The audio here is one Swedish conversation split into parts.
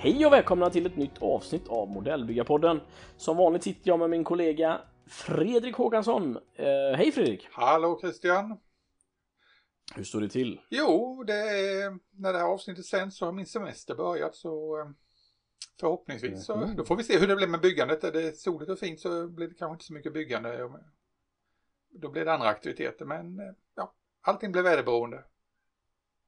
Hej och välkomna till ett nytt avsnitt av Modellbyggarpodden. Som vanligt sitter jag med min kollega Fredrik Håkansson. Eh, hej Fredrik! Hallå Christian! Hur står det till? Jo, det är, när det här avsnittet sänds så har min semester börjat så eh, förhoppningsvis så Mhm. då får vi se hur det blir med byggandet. Är det soligt och fint så blir det kanske inte så mycket byggande. Då blir det andra aktiviteter men eh, ja, allting blir väderberoende.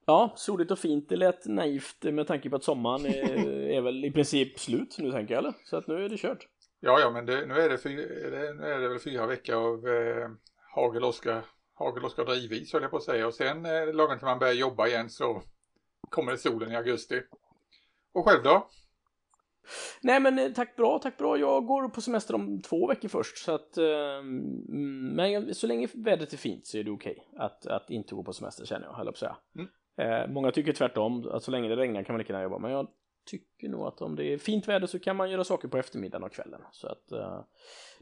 Ja, soligt och fint. Det lät naivt med tanke på att sommaren är, är väl i princip slut nu tänker jag eller? Så att nu är det kört. Ja, ja, men det, nu, är det fy, är det, nu är det väl fyra veckor av eh, hagel, åska, hagel, åska och drivis höll jag på att säga. Och sen eh, lagom till man börjar jobba igen så kommer det solen i augusti. Och själv då? Nej men eh, tack bra, tack bra. Jag går på semester om två veckor först så att eh, mm, men så länge vädret är fint så är det okej att, att inte gå på semester känner jag, höll jag på att säga. Mm. Eh, många tycker tvärtom, att så länge det regnar kan man lika gärna jobba, men jag tycker nog att om det är fint väder så kan man göra saker på eftermiddagen och kvällen. Så att eh,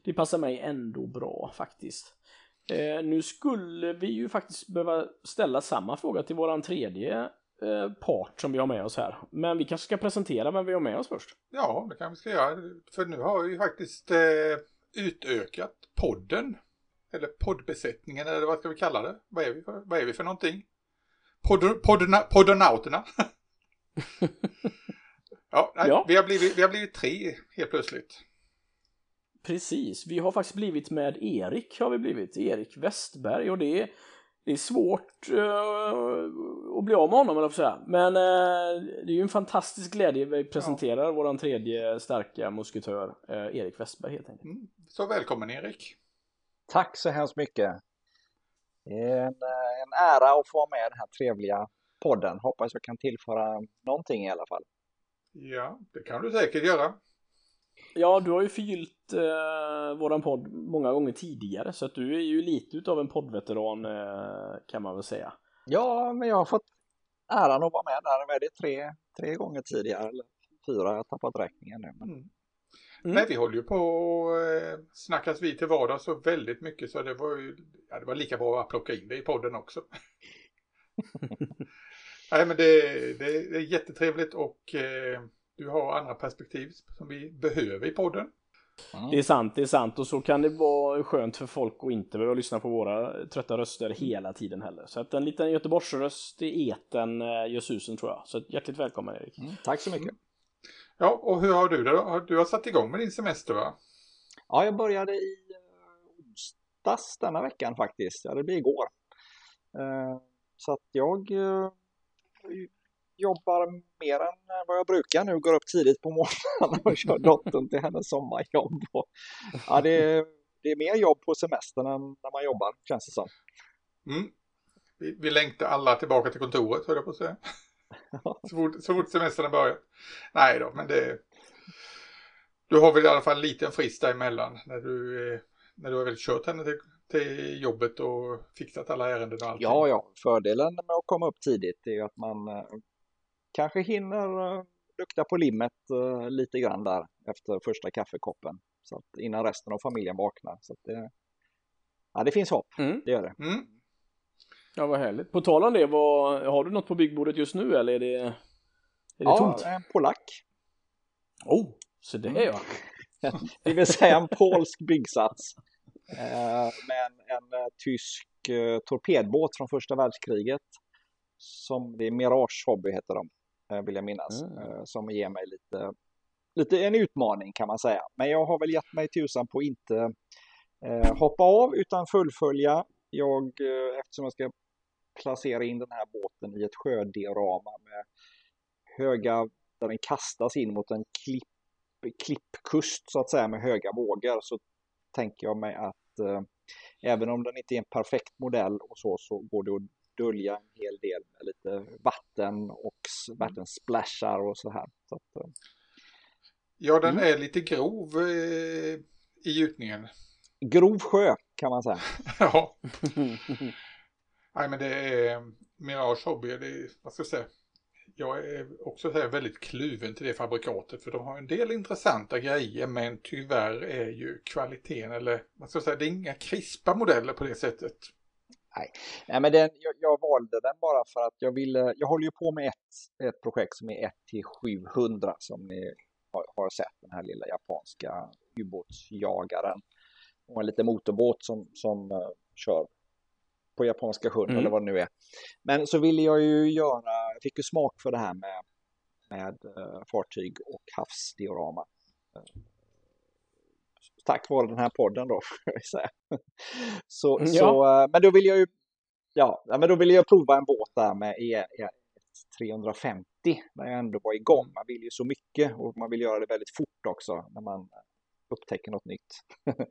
det passar mig ändå bra faktiskt. Eh, nu skulle vi ju faktiskt behöva ställa samma fråga till våran tredje eh, part som vi har med oss här. Men vi kanske ska presentera vem vi har med oss först. Ja, det kan vi ska göra. För nu har vi faktiskt eh, utökat podden. Eller poddbesättningen, eller vad ska vi kalla det? Vad är vi för, vad är vi för någonting? Podd, poddna, poddonauterna. ja, nej, Ja. Vi, har blivit, vi har blivit tre helt plötsligt. Precis, vi har faktiskt blivit med Erik, har vi blivit, Erik Westberg och det är, det är svårt eh, att bli av med honom, eller säga. Men eh, det är ju en fantastisk glädje vi presenterar våran tredje starka musketör, eh, Erik Westberg helt enkelt. Mm. Så välkommen Erik. Tack så hemskt mycket. Det är en, en ära att få vara med i den här trevliga podden. Hoppas jag kan tillföra någonting i alla fall. Ja, det kan du säkert göra. Ja, du har ju förgyllt eh, våran podd många gånger tidigare, så att du är ju lite utav en poddveteran eh, kan man väl säga. Ja, men jag har fått äran att vara med där. Är det? Tre, tre gånger tidigare, eller fyra. Jag har tappat räkningen nu. Men... Mm. Mm. Nej, vi håller ju på och eh, snackas vid till vardags så väldigt mycket så det var ju ja, det var lika bra att plocka in det i podden också. Nej, men det, det, det är jättetrevligt och eh, du har andra perspektiv som vi behöver i podden. Mm. Det är sant, det är sant och så kan det vara skönt för folk att inte behöva lyssna på våra trötta röster hela tiden heller. Så att en liten Göteborgsröst i eten eh, gör susen tror jag. Så hjärtligt välkommen Erik. Mm. Tack så mycket. Ja, och hur har du det då? Du har satt igång med din semester va? Ja, jag började i eh, onsdags denna veckan faktiskt. Ja, det blir igår. Eh, Så att jag jobbar mer än vad jag brukar nu. Går upp tidigt på morgonen och kör dottern till hennes sommarjobb. Och, Ja, det, är, det är mer jobb på semestern än när man jobbar, känns det som. Mm. Vi, vi längtar alla tillbaka till kontoret, höll jag på att säga. Så fort, så fort semestern har börjat. Nej då, men det... Du har väl i alla fall en liten frist däremellan när du, när du har väl kört henne till, till jobbet och fixat alla ärenden och allting. Ja, ja, fördelen med att komma upp tidigt är ju att man eh, kanske hinner eh, lukta på limmet eh, lite grann där efter första kaffekoppen. Så att innan resten av familjen vaknar. Så att det, ja, det finns hopp, Mm. det gör det. Mm. Ja vad härligt. På tal om det, vad, har du något på byggbordet just nu eller är det, är det Ja, tomt? en polack. Oh, så det är jag. Det vill säga en polsk byggsats. Eh, med en, tysk torpedbåt från första världskriget. Som det är Mirage Hobby heter de, vill jag minnas. Mm. Eh, som ger mig lite, lite en utmaning kan man säga. Men jag har väl gett mig tusan på att inte eh, hoppa av utan fullfölja. Jag, eh, eftersom jag ska placera in den här båten i ett sjödiorama med höga, där den kastas in mot en klipp klippkust så att säga med höga vågor så tänker jag mig att eh, även om den inte är en perfekt modell och så, så går det att dölja en hel del med lite vatten och s- vattensplashar och så här. Så att, eh, Ja, den Mm. är lite grov eh, i gjutningen. grov sjö kan man säga. ja. Nej, men det är Mirage Hobby. Det är, vad ska jag säga? jag är också här väldigt kluven till det fabrikatet för de har en del intressanta grejer men tyvärr är ju kvaliteten eller man ska säga det är inga krispa modeller på det sättet. Nej, Nej men den, jag, jag, valde den bara för att jag ville, jag håller ju på med ett, ett projekt som är 1 till 700 som ni har, har sett, den här lilla japanska ubåtsjagaren. Och en liten motorbåt som, som uh, kör på japanska sjön mm. eller vad det nu är. Men så ville jag ju göra, jag fick ju smak för det här med, med uh, fartyg och havsdiorama. Uh, tack vare den här podden då. Så, ja. så, uh, men då vill jag ju, ja, men då vill jag prova en båt där med e, e 350 när jag ändå var igång. Man vill ju så mycket och man vill göra det väldigt fort också när man upptäcker något nytt.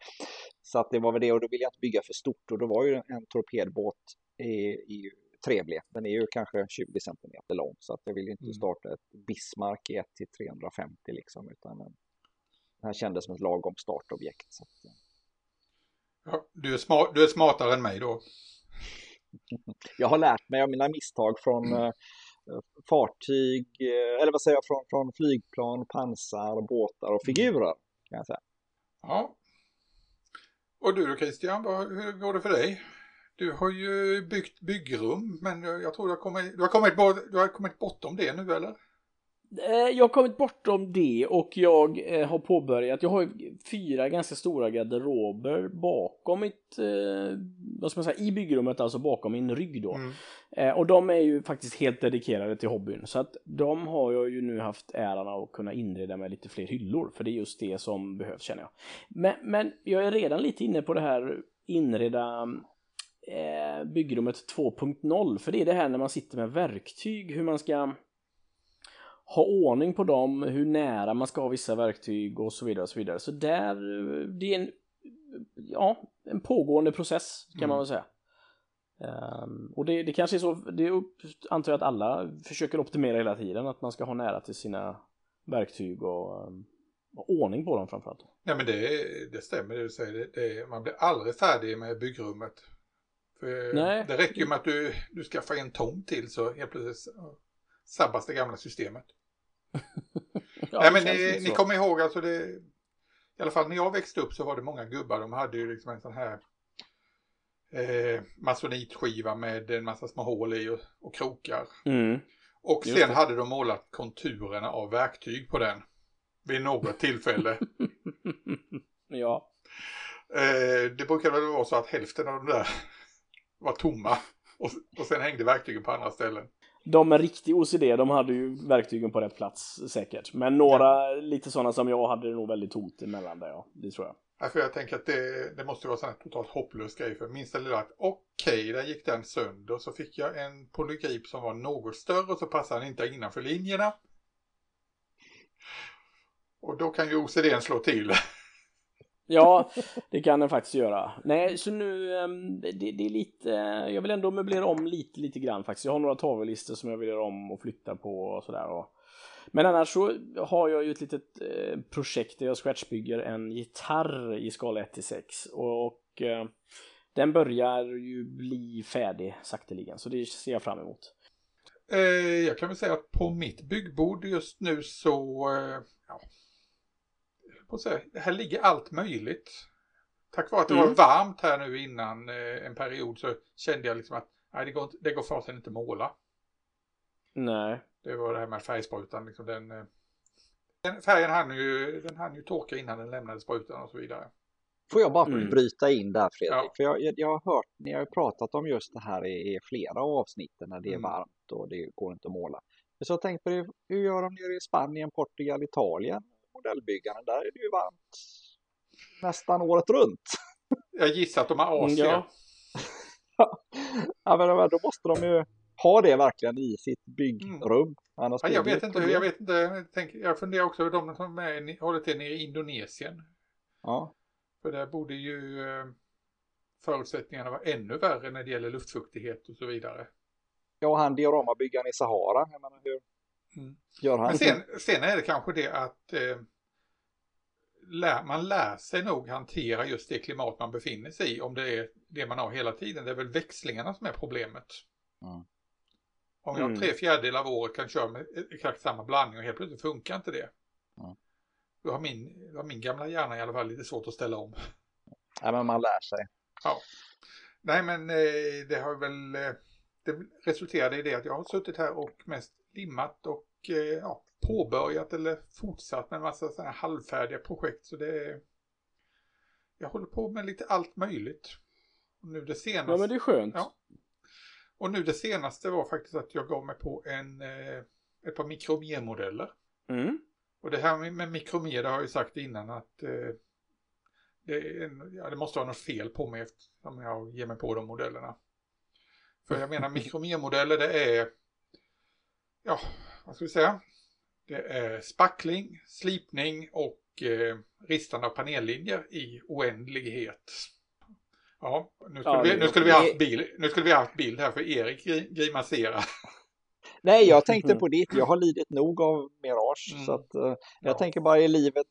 så att det var väl det och då vill jag inte bygga för stort och då var ju en torpedbåt i, i trevlig. Den är ju kanske 20 centimeter lång så att jag vill inte mm. starta ett Bismarck i 1 till 350 liksom utan den här kändes som ett lagom startobjekt. Så att, ja, du, är smart, du är smartare än mig då. jag har lärt mig av mina misstag från mm. fartyg, eh, eller vad säger jag, från, från flygplan, pansar, båtar och figurer kan jag säga. Ja. Och du då Christian, hur går det för dig? Du har ju byggt byggrum, men jag tror du har kommit, du har kommit, du har kommit bortom det nu eller? Eh, jag har kommit bortom det och jag eh, har påbörjat, jag har fyra ganska stora garderober bakom mitt, eh, vad ska man säga, i byggrummet, alltså bakom min rygg då. Mm. Och de är ju faktiskt helt dedikerade till hobbyn, så att de har jag ju nu haft äran av att kunna inreda med lite fler hyllor, för det är just det som behövs känner jag. Men, men jag är redan lite inne på det här inreda eh, byggrummet 2.0, för det är det här när man sitter med verktyg, hur man ska ha ordning på dem, hur nära man ska ha vissa verktyg och så vidare. Och så vidare. Så där, det är en, ja, en pågående process kan mm. man väl säga. Um, och det, det kanske är så, det antar jag att alla försöker optimera hela tiden, att man ska ha nära till sina verktyg och, um, och ordning på dem framförallt. Ja men det, det stämmer det du säger, det, det, man blir aldrig färdig med byggrummet. För Nej. Det räcker ju med att du, du skaffar en tomt till så helt plötsligt sabbas det gamla systemet. ja, Nej men ni, ni kommer ihåg alltså det, i alla fall när jag växte upp så var det många gubbar, de hade ju liksom en sån här eh, masonitskiva med en massa små hål i och, och krokar. Mm. Och Just sen det. hade de målat konturerna av verktyg på den. Vid något tillfälle. ja. Eh, det brukade väl vara så att hälften av de där var tomma. Och, och sen hängde verktygen på andra ställen de med riktig OCD, de hade ju verktygen på rätt plats säkert. Men några ja. lite sådana som jag hade det nog väldigt tomt emellan där, ja. Det tror jag. Ja, för jag tänker att det, det måste vara en totalt hopplös grej. För minsta lilla att okej, okay, där gick den sönder. Så fick jag en polygrip som var något större och så passade den inte innanför linjerna. Och då kan ju OCDn slå till. Ja, det kan den faktiskt göra. Nej, så nu, ehm, det, det, är lite, jag vill ändå möblera om lite, lite grann faktiskt. Jag har några tavellistor som jag vill göra om och flytta på och sådär. Men annars så har jag ju ett litet eh, projekt där jag scratchbygger en gitarr i skala 1 till 6 och eh, den börjar ju bli färdig sakteligen, så det ser jag fram emot. Eh, jag kan väl säga att på mitt byggbord just nu så, ja, på säga, här ligger allt möjligt. Tack vare att det mm. var varmt här nu innan eh, en period så kände jag liksom att nej, det, går inte, det går fasen inte måla. Nej. Det var det här med färgsprutan. Liksom den, eh, den färgen hann ju, den hann ju torka innan den lämnade sprutan och så vidare. Får jag bara mm. bryta in där Fredrik? Ja. För jag, jag, har hört, ni har ju pratat om just det här i, i flera avsnitten när det är mm. varmt och det går inte att måla. Så jag tänkte på det, hur gör de nere i Spanien, Portugal, Italien? Modellbyggaren, där är det ju varmt nästan året runt. Jag gissar att de har Asien. Ja. ja, men då måste de ju ha det verkligen i sitt byggrum. Mm. Annars ja, jag, vet inte, jag vet inte, jag, tänker, jag funderar också hur de som är, håller till nere i Indonesien. Ja. För där borde ju eh, förutsättningarna vara ännu värre när det gäller luftfuktighet och så vidare. Ja, han dioramabyggaren i Sahara, jag menar hur, Mm. Gör han. Men sen, sen är det kanske det att eh, lär, man lär sig nog hantera just det klimat man befinner sig i om det är det man har hela tiden. Det är väl växlingarna som är problemet. Mm. Om jag Mm. tre fjärdedelar av året kan köra med exakt samma blandning och helt plötsligt funkar inte det. Mm. Då har min, då har min gamla hjärna i alla fall lite svårt att ställa om. Ja, men man lär sig. Nej men eh, det har väl eh, det resulterade i det att jag har suttit här och mest limmat och eh, ja, påbörjat eller fortsatt med en massa sådana här halvfärdiga projekt. Så det är, jag håller på med lite allt möjligt. Och nu det senaste, Ja men det är skönt. Ja. och nu det senaste var faktiskt att jag gav mig på en, eh, ett par mikromermodeller. Mm. Och det här med, mikromer, det har jag ju sagt innan att eh, det, en, ja, det måste vara något fel på mig eftersom jag ger mig på de modellerna. För jag menar mikromermodeller det är, ja, vad ska vi säga? Det är spackling, slipning och eh, ristande av panellinjer i oändlighet. Ja, nu skulle, Ja, vi, nu skulle vi haft bil, nu skulle vi haft bild här för Erik gri- grimaserar. Nej, jag tänkte på ditt. Jag har lidit nog av Mirage. Mm. Så att, eh, jag Ja. tänker bara, är livet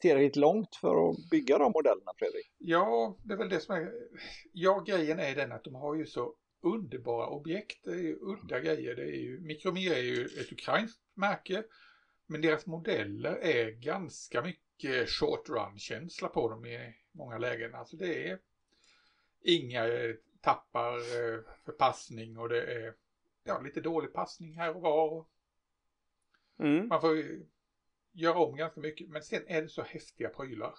tillräckligt långt för att bygga de modellerna, Fredrik? Ja, det är väl det som är... Ja, grejen är den att de har ju så underbara objekt. Det är udda grejer. Det är ju... Mikromer är ju ett ukrainskt märke. Men deras modeller är ganska mycket short run-känsla på dem i många lägen. Alltså det är inga eh, tappar eh, för passning och det är ja, lite dålig passning här och var. Mm. Man får göra om ganska mycket. Men sen är det så häftiga prylar.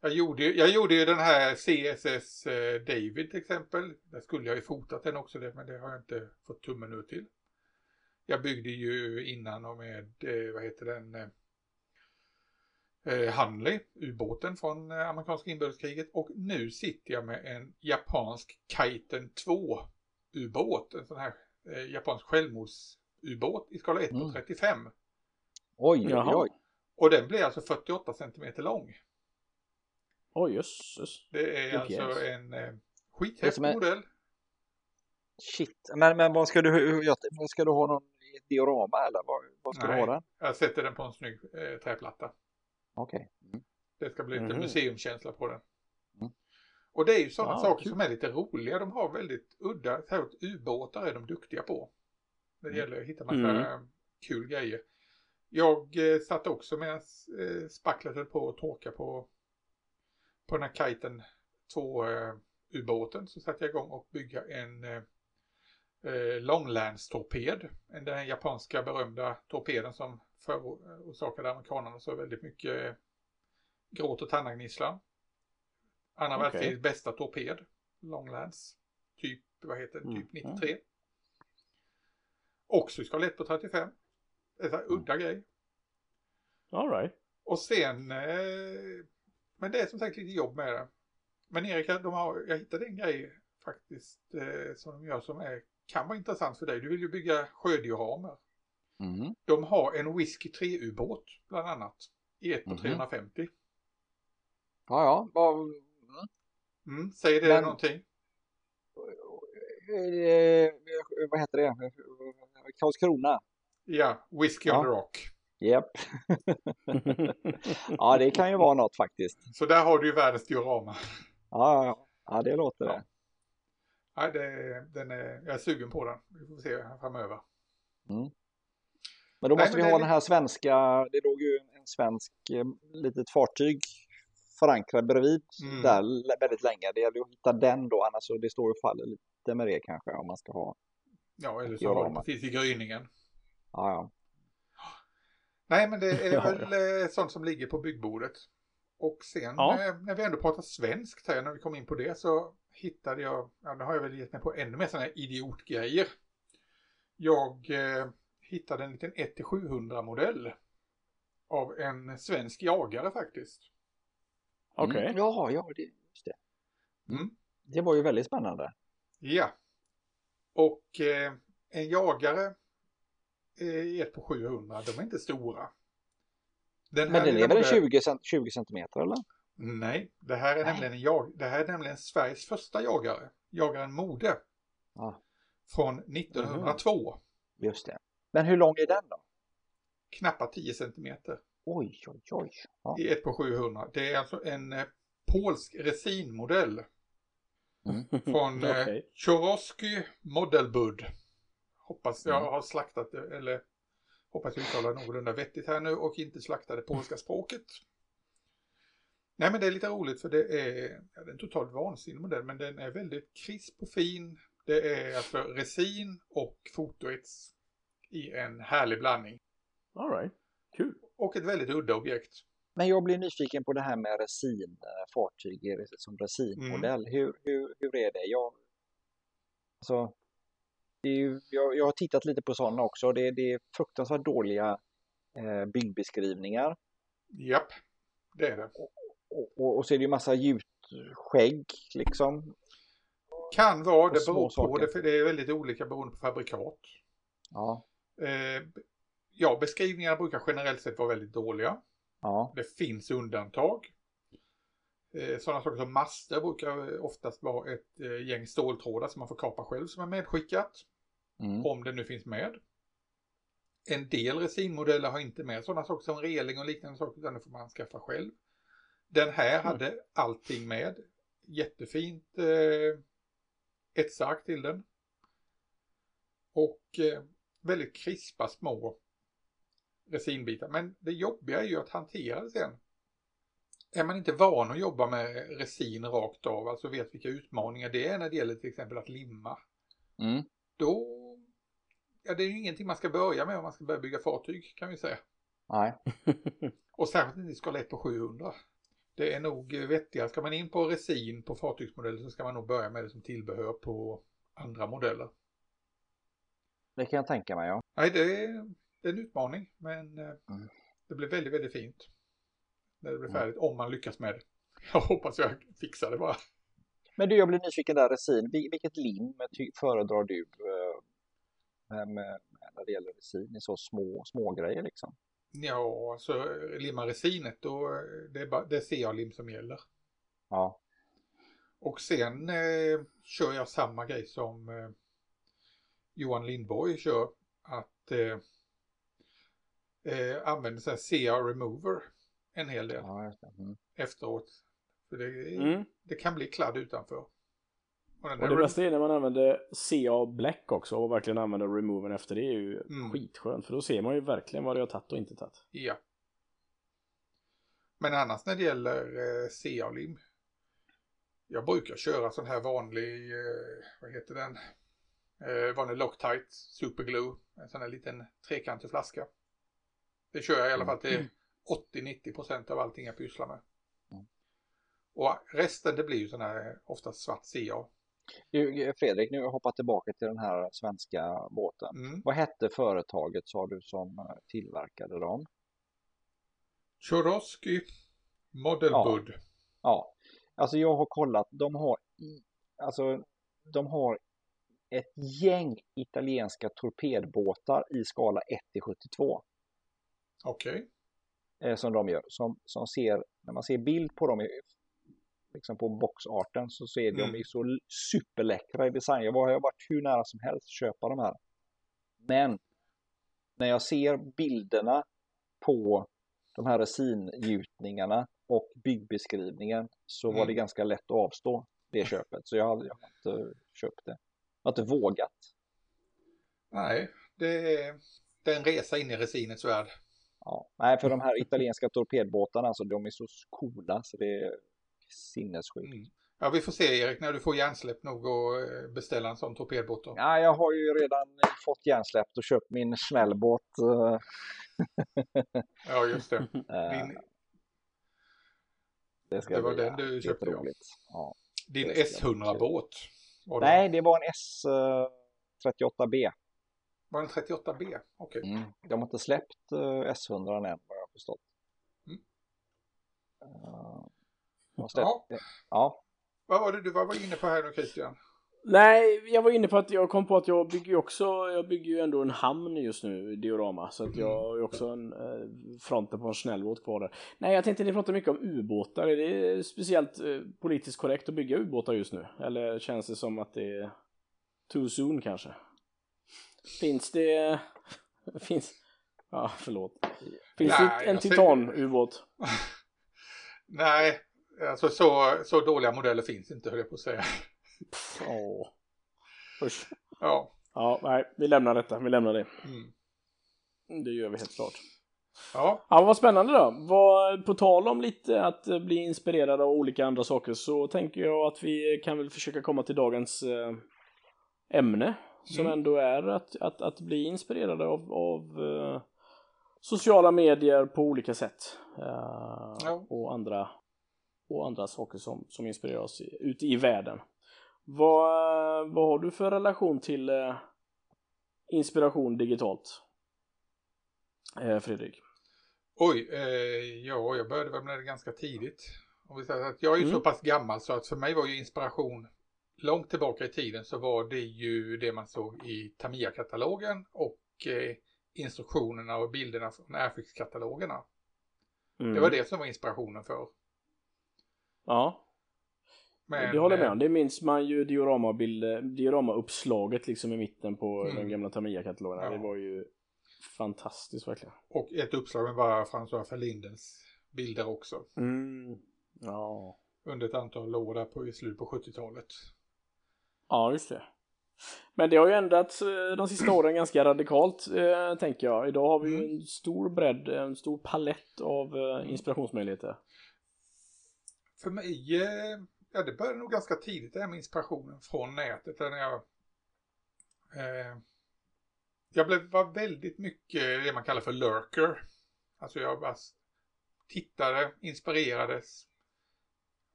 Jag gjorde, ju- jag gjorde ju den här CSS eh, David till exempel. Där skulle jag ju fotat den också, det, men det har jag inte fått tummen ur till. Jag byggde ju innan och med, eh, vad heter den, eh, Hunley, ubåten från amerikanska inbördeskriget. Och nu sitter jag med en japansk Kaiten 2 ubåt. En sån här eh, japansk självmordsubåt i skala 1 på Mm. 35. Oj, oj, Jaha. oj. Och den blir alltså 48 centimeter lång. Oj jösses. Det är Vilket alltså en eh, är skithäftig en- modell. Shit. Men, men vad ska du, vad ska du ha någon i ett diorama eller vad, vad ska Nej. du ha den? Jag sätter den på en snygg eh, träplatta. Okej. Mm. Det ska bli lite Mhm. museumkänsla på den. Mm. Och det är ju sådana Ah, saker kul. som är lite roliga. De har väldigt udda, särskilt ubåtar är de duktiga på. När det Mm. gäller att hitta massa Mm. kul grejer. Jag eh, satt också medan eh, spacklet höll på att torka på, på den här Kiten 2 eh, ubåten så satte jag igång och bygga en eh, eh, långlänstorped. Den japanska berömda torpeden som förorsakade amerikanerna så väldigt mycket eh, gråt och tannagnisslan. Andra Okej. världskrigets bästa torped. Longlands. Typ, vad heter det? Typ Mm. 93. Också i skala 1 på 35. Det är så här udda grej. Alright. Och sen, eh, men det är som sagt lite jobb med det. Men Erik, de har, jag hittade en grej faktiskt eh, som de gör som är, kan vara intressant för dig. Du vill ju bygga sjödioramer. Mm. De har en Whisky 3-ubåt bland annat. I 1 på Mhm. 350. Ja, ja. Vad, Mm, säger det Men- någonting? eh, vad heter det? Karlskrona. Ja, Whisky Ja. on the Rock. Japp. Ja, det kan ju vara något faktiskt. Så där har du ju världens diorama. Ja, ja, ja det låter Ja. det. Nej, det, den är, jag är sugen på den. Vi får se framöver. Men då Nej, måste men vi ha den här svenska, det låg ju en svensk eh, litet fartyg förankrad bredvid Mm. där väldigt länge. Det gäller ju att hitta den då, annars så det står och faller lite med det kanske om man ska ha. Ja, eller så har precis i gryningen. Ja, ja. Nej, men det är Ja, väl eh, sånt som ligger på byggbordet. Och sen Ja. eh, när vi ändå pratar svenskt här, när vi kom in på det så hittade jag, ja nu har jag väl gett mig på ännu mer sådana här idiotgrejer. Jag eh, hittade en liten 1-700 modell av en svensk jagare faktiskt. Okej. Mm. Ja, ja, det, just det. Mm. Det var ju väldigt spännande. Ja. Och eh, en jagare eh, 1 på 700, de är inte stora. Den Men den är väl en modellen- 20, cent, 20 centimeter eller? Nej, det här är Nej. nämligen en jag, det här är nämligen Sveriges första jagare. Jagaren Mode. Ja. Från 1902. Just det. Men hur lång är den då? Knappa 10 centimeter Oj, oj, oj. Ja. i 1 på 700. Det är alltså en eh, polsk resinmodell från eh, Okej. Chorosky Modelbud. Hoppas jag Mm. har slaktat det, eller hoppas jag uttalar någorlunda vettigt här nu och inte slaktar det polska språket. Nej men det är lite roligt för det är, ja, det är en totalt vansinnig modell men den är väldigt krisp och fin. Det är alltså resin och fotoets i en härlig blandning. Alright, kul. Och ett väldigt udda objekt. Men jag blir nyfiken på det här med resinfartyg som resinmodell. Hur, hur, hur är det? Jag, alltså, ju, jag, jag har tittat lite på sådana också. Det, det är fruktansvärt dåliga eh, byggbeskrivningar. Japp, det är det. Och, och, och så är det ju massa gjutskägg liksom. Kan vara, det beror på det, för det är väldigt olika beroende på fabrikat. Ja, Eh, ja, beskrivningarna brukar generellt sett vara väldigt dåliga. ja, Det finns undantag. Eh, sådana saker som master brukar oftast vara ett eh, gäng ståltrådar som man får kapa själv som är medskickat. mm, Om det nu finns med. En del resinmodeller har inte med sådana saker som reling och liknande saker utan det får man skaffa själv. Den här hade allting med. Jättefint eh, etsark till den. Och eh, väldigt krispa små resinbitar. Men det jobbiga är ju att hantera det sen. Är man inte van att jobba med resin rakt av, alltså vet vilka utmaningar det är när det gäller till exempel att limma. mm, Då, ja det är ju ingenting man ska börja med om man ska börja bygga fartyg kan vi säga. nej, Och särskilt inte 1 på 700. Det är nog vettigare, ska man in på resin på fartygsmodeller så ska man nog börja med det som tillbehör på andra modeller. det kan jag tänka mig. Ja. Nej, det är, det är en utmaning men eh, Mm. det blir väldigt, väldigt fint. När det blir Mm. färdigt, om man lyckas med det. Jag hoppas jag fixar det bara. Men du, jag blir nyfiken där resin. Vil- Vilket lim föredrar du eh, med, när det gäller resin i så små, små grejer liksom? Ja, alltså limma resinet då, det är, bara, det ser jag lim som gäller. Ja, Och sen eh, kör jag samma grej som eh, Johan Lindborg kör. Att eh, eh, använda så CR remover en hel del ja. Mm. efteråt. För det, Mm. det kan bli kladd utanför. Och den Och det bästa är när man använder CA Black också och verkligen använder removen efter det är ju Mm. skitskönt för då ser man ju verkligen vad det har tagit och inte tagit. Ja. Men annars när det gäller eh, CA-lim. Jag brukar köra sån här vanlig, eh, vad heter den? Eh, vanlig Loctite Superglue. En sån här liten trekantig flaska. Det kör jag i alla fall till 80-90% av allting jag pysslar med. Mm. Och resten det blir ju sån här oftast svart CA. Du, Fredrik, nu hoppat tillbaka till den här svenska båten. Mm. Vad hette företaget sa du som tillverkade dem? Chorosky Modelbud. Ja, alltså jag har kollat. De har, alltså, de har ett gäng italienska torpedbåtar i skala 1 till 72 Okej. Eh, som de gör. Som, som ser, när man ser bild på dem, liksom på boxarten, så ser de Mm. ju så superläckra i design. Jag har varit hur nära som helst att köpa de här. Men när jag ser bilderna på de här resingjutningarna och byggbeskrivningen så var det Mm. ganska lätt att avstå det köpet. Så jag har, jag har inte köpt det. Jag har inte vågat. Nej, det är, det är en resa in i resinets värld. Ja. Nej, för de här italienska torpedbåtarna, alltså, de är så coola så det är sinnessjukt. Mm. Ja, vi får se Erik när du får hjärnsläpp nog och eh, beställa en sån torpedbåt då. Ja, jag har ju redan fått hjärnsläppt och köpt min snällbåt. eh, Ja, just det. eh, Din, det, det var bli den du köpte, ja. din det ska bli S100-båt. Var det- Nej, det var en S38B. Var det en 38B? Okej. Mm. De har inte släppt eh, S100 än vad jag har förstått. Mm. Släppt, Ja, ja. vad var det du var inne på här nu Christian? Nej, jag var inne på att jag kom på att jag bygger ju också, jag bygger ju ändå en hamn just nu, diorama, så att jag har ju också en eh, fronten på en snällbåt kvar där. Nej, jag tänkte ni pratar mycket om ubåtar, är det speciellt eh, politiskt korrekt att bygga ubåtar just nu? Eller känns det som att det är too soon kanske? Finns det, finns, ja förlåt. Finns Nej, det en titanubåt? Nej, alltså så, så dåliga modeller finns inte höll jag på att säga. Åh. Usch. Ja, Ja, nej, vi lämnar detta. Vi lämnar det. Mm. Det gör vi helt klart. Ja, Ja, vad spännande då. Vad, på tal om lite att eh, bli inspirerad av olika andra saker så tänker jag att vi kan väl försöka komma till dagens eh, ämne. Som Mm. ändå är att, att, att bli inspirerad av, av eh, sociala medier på olika sätt. Eh, Ja. och, andra, och andra saker som, som inspirerar oss ute i världen. Vad, vad har du för relation till eh, inspiration digitalt? Fredrik? oj, eh, ja, jag började väl med det ganska tidigt. Om vi säger att jag är ju Mm. så pass gammal så att för mig var ju inspiration långt tillbaka i tiden så var det ju det man såg i Tamiya-katalogen och eh, instruktionerna och bilderna från Airfix-katalogerna. Mm. Det var det som var inspirationen för. Ja, Men, det håller jag med eh, om. Det minns man ju diorama-uppslaget liksom i mitten på Mm. den gamla Tamiya-katalogen. Ja. Det var ju fantastiskt verkligen. Och ett uppslag med bara François Verlindens bilder också. Mm. Ja. Under ett antal år där på i slutet på 70-talet. Ja, just det. Men det har ju ändrats eh, de sista åren ganska radikalt, eh, tänker jag. Idag har vi ju Mm. en stor bredd, en stor palett av eh, inspirationsmöjligheter. För mig, eh, ja det började nog ganska tidigt det här med inspirationen från nätet. När jag, eh, jag blev, var väldigt mycket det man kallar för lurker. Alltså jag bara tittade, inspirerades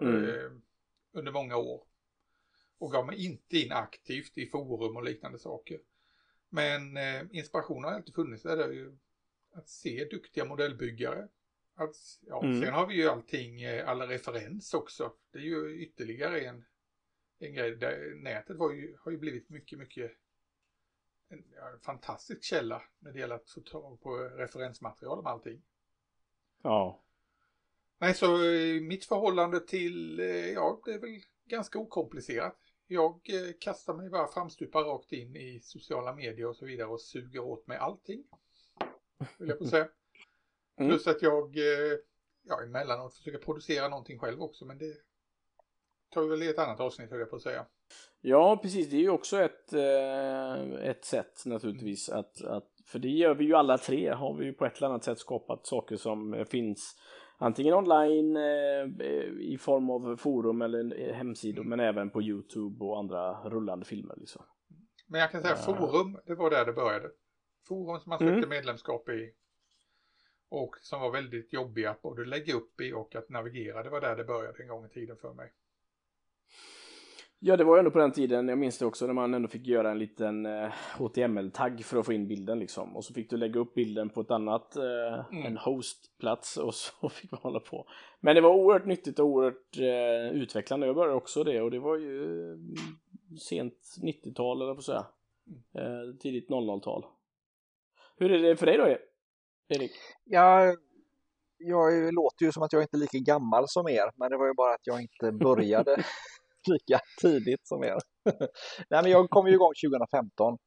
Mm. eh, under många år. Och gav mig inte in aktivt i forum och liknande saker. Men eh, inspiration har alltid funnits där. Det är ju att se duktiga modellbyggare. Att, ja, Mm. Sen har vi ju allting, eh, alla referens också. Det är ju ytterligare en, en grej. Där nätet var ju, har ju blivit mycket, mycket en, en fantastisk källa när det gäller att få tag på referensmaterial om allting. Ja. Nej, så eh, mitt förhållande till, eh, ja, det är väl ganska okomplicerat. Jag eh, kastar mig bara framstupa rakt in i sociala medier och så vidare och suger åt mig allting. Vill jag på säga. Mm. Plus att jag, eh, ja, emellanåt försöker producera någonting själv också, men det tar vi väl i ett annat avsnitt, höll jag på att säga. Ja, precis. Det är ju också ett, eh, ett sätt naturligtvis att, att, för det gör vi ju alla tre, har vi ju på ett eller annat sätt skapat saker som finns antingen online eh, i form av forum eller eh, hemsidor, men även på Youtube och andra rullande filmer liksom. Men jag kan säga Ja. forum, det var där det började. Forum som man sökte Mm. medlemskap i. Och som var väldigt jobbiga att både lägga upp i och att navigera. Det var där det började en gång i tiden för mig. Ja, det var ju ändå på den tiden, jag minns det också, när man ändå fick göra en liten eh, HTML-tagg för att få in bilden liksom. Och så fick du lägga upp bilden på ett annat, eh, Mm. en hostplats och så fick man hålla på. Men det var oerhört nyttigt och oerhört eh, utvecklande. Jag började också det och det var ju eh, sent 90-tal eller på säga. Eh, tidigt 00-tal. Hur är det för dig då, Erik? Ja, jag låter ju som att jag inte är lika gammal som er, men det var ju bara att jag inte började lika tidigt som er. Nej, men jag kom ju igång 2015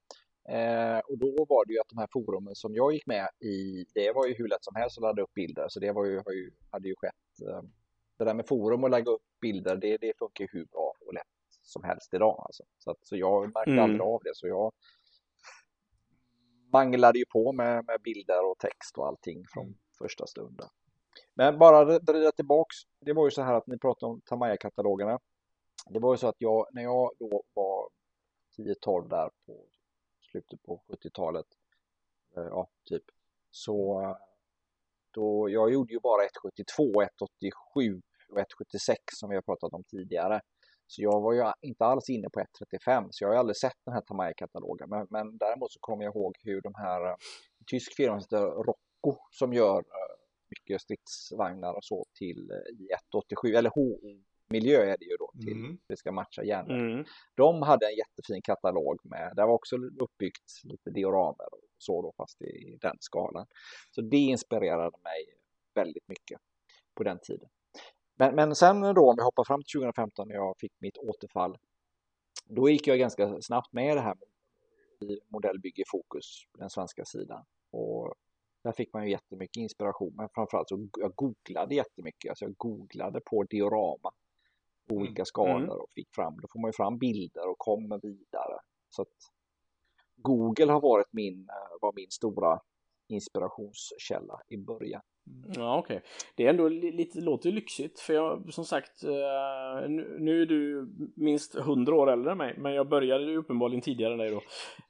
eh, och då var det ju att de här forumen som jag gick med i, det var ju hur lätt som helst att ladda upp bilder, så det var ju, ju, hade ju skett. Eh, det där med forum och lägga upp bilder, det, det funkar ju hur bra och lätt som helst idag. Alltså. Så, att, så jag märkte Mm. aldrig av det, så jag manglade ju på med, med bilder och text och allting från Mm. första stunden. Men bara vrida tillbaks, det var ju så här att ni pratade om Tamaya-katalogerna. Det var ju så att jag, när jag då var 10-12 där på slutet på 70-talet, eh, ja typ, så då, jag gjorde ju bara 172, 187 och 176 som vi har pratat om tidigare. Så jag var ju inte alls inne på 135, så jag har ju aldrig sett den här Tamaya-katalogen. Men, men däremot så kommer jag ihåg hur de här, en tysk firma som heter Rocco som gör eh, mycket stridsvagnar och så till eh, i 187, eller H.O. HO-miljö är det ju då, till Mm. det ska matcha järnväg. Mm. De hade en jättefin katalog med, där var också uppbyggt lite dioramer och så då, fast i den skalan. Så det inspirerade mig väldigt mycket på den tiden. Men, men sen då, om vi hoppar fram till 2015 när jag fick mitt återfall, då gick jag ganska snabbt med det här i modellbygge fokus på den svenska sidan. Och där fick man ju jättemycket inspiration, men framförallt så jag googlade jättemycket. Alltså jag googlade på diorama, olika skalor och fick fram, då får man ju fram bilder och kommer vidare. Så att Google har varit min, var min stora inspirationskälla i början. Ja okej. Okay. Det är ändå lite, låter lyxigt för jag som sagt uh, nu, nu, är du minst hundra år äldre än mig men jag började ju uppenbarligen tidigare än dig då.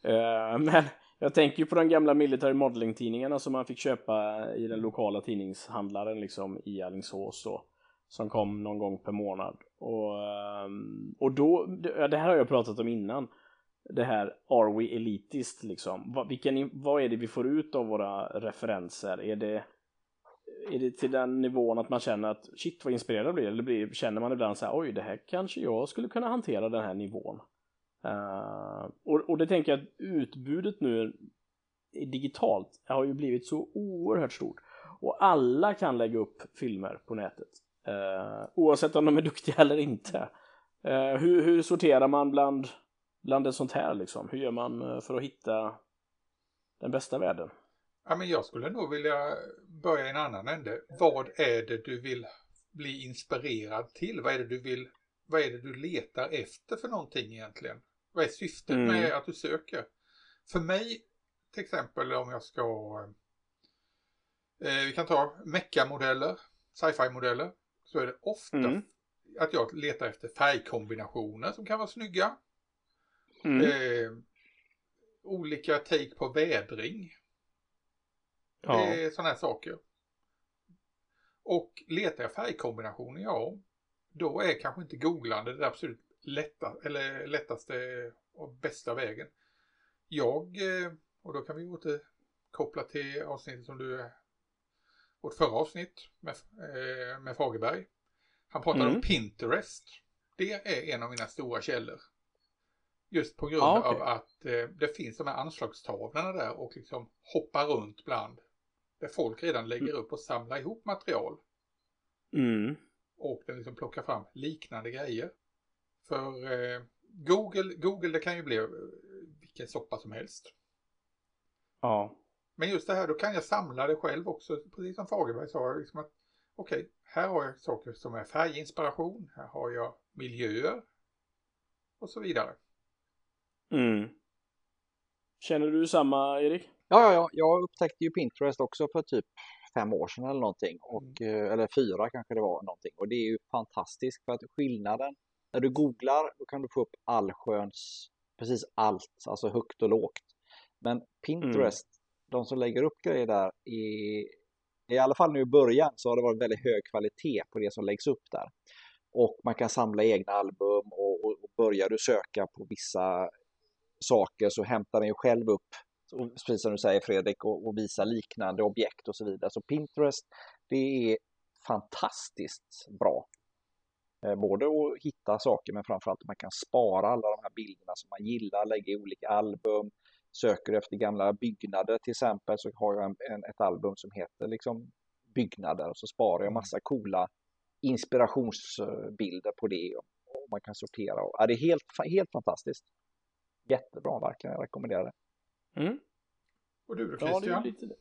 Uh, men jag tänker ju på de gamla military modeling tidningarna som man fick köpa i den lokala tidningshandlaren liksom i Alingsås då. Som kom någon gång per månad. Och, ehm, och då, det, det här har jag pratat om innan det här Are we elitist liksom? Vad, vilken, vad är det vi får ut av våra referenser? Är det, är det till den nivån att man känner att shit vad inspirerad jag blir? Eller blir, känner man ibland så här oj det här kanske jag skulle kunna hantera den här nivån? Uh, och, och det tänker jag att utbudet nu digitalt har ju blivit så oerhört stort. Och alla kan lägga upp filmer på nätet. Uh, oavsett om de är duktiga eller inte. Uh, hur, hur sorterar man bland bland ett sånt här liksom? Hur gör man eh, för att hitta den bästa världen? Ja, men jag skulle nog vilja börja i en annan ände. Vad är det du vill bli inspirerad till? Vad är det du vill, vad är det du letar efter för någonting egentligen? Vad är syftet mm. med att du söker? För mig, till exempel om jag ska, eh, vi kan ta mecka-modeller, sci-fi-modeller, så är det ofta mm. att jag letar efter färgkombinationer som kan vara snygga. Mm. Eh, olika take på vädring. Ja. Är sådana här saker. Och letar jag färgkombinationer, ja, då är kanske inte googlande det absolut lätta, eller lättaste och bästa vägen. Jag, eh, och då kan vi återkoppla till avsnittet som du, vårt förra avsnitt med, eh, med Fagerberg. Han pratade mm. om Pinterest. Det är en av mina stora källor. Just på grund ah, okay. av att eh, det finns de här anslagstavlorna där och liksom hoppar runt bland. Där folk redan lägger mm. upp och samlar ihop material. Mm. Och den liksom plockar fram liknande grejer. För eh, Google, Google det kan ju bli eh, vilken soppa som helst. Ja. Men just det här, då kan jag samla det själv också, precis som Fagerberg sa. Liksom att, Okej, okay, här har jag saker som är färginspiration, här har jag miljöer och så vidare. Mm. Känner du samma Erik? Ja, ja, ja, jag upptäckte ju Pinterest också för typ fem år sedan eller någonting. Och, mm. Eh, eller fyra kanske det var någonting. Och det är ju fantastiskt för att skillnaden, när du googlar då kan du få upp allsköns, precis allt, alltså högt och lågt. Men Pinterest de som lägger upp grejer där, i, i alla fall nu i början så har det varit väldigt hög kvalitet på det som läggs upp där. Och man kan samla egna album och, och, och börjar du söka på vissa saker så hämtar den ju själv upp, precis som du säger Fredrik, och, och visar liknande objekt och så vidare. Så Pinterest, det är fantastiskt bra. Eh, både att hitta saker men framförallt att man kan spara alla de här bilderna som man gillar, lägga i olika album. Söker efter gamla byggnader till exempel så har jag en, en, ett album som heter liksom byggnader och så sparar jag mm. massa coola inspirationsbilder på det och, och man kan sortera. Och, ja, det är helt, helt fantastiskt jättebra verkligen, jag rekommenderar det. Mm. Och du då Christian? Ja.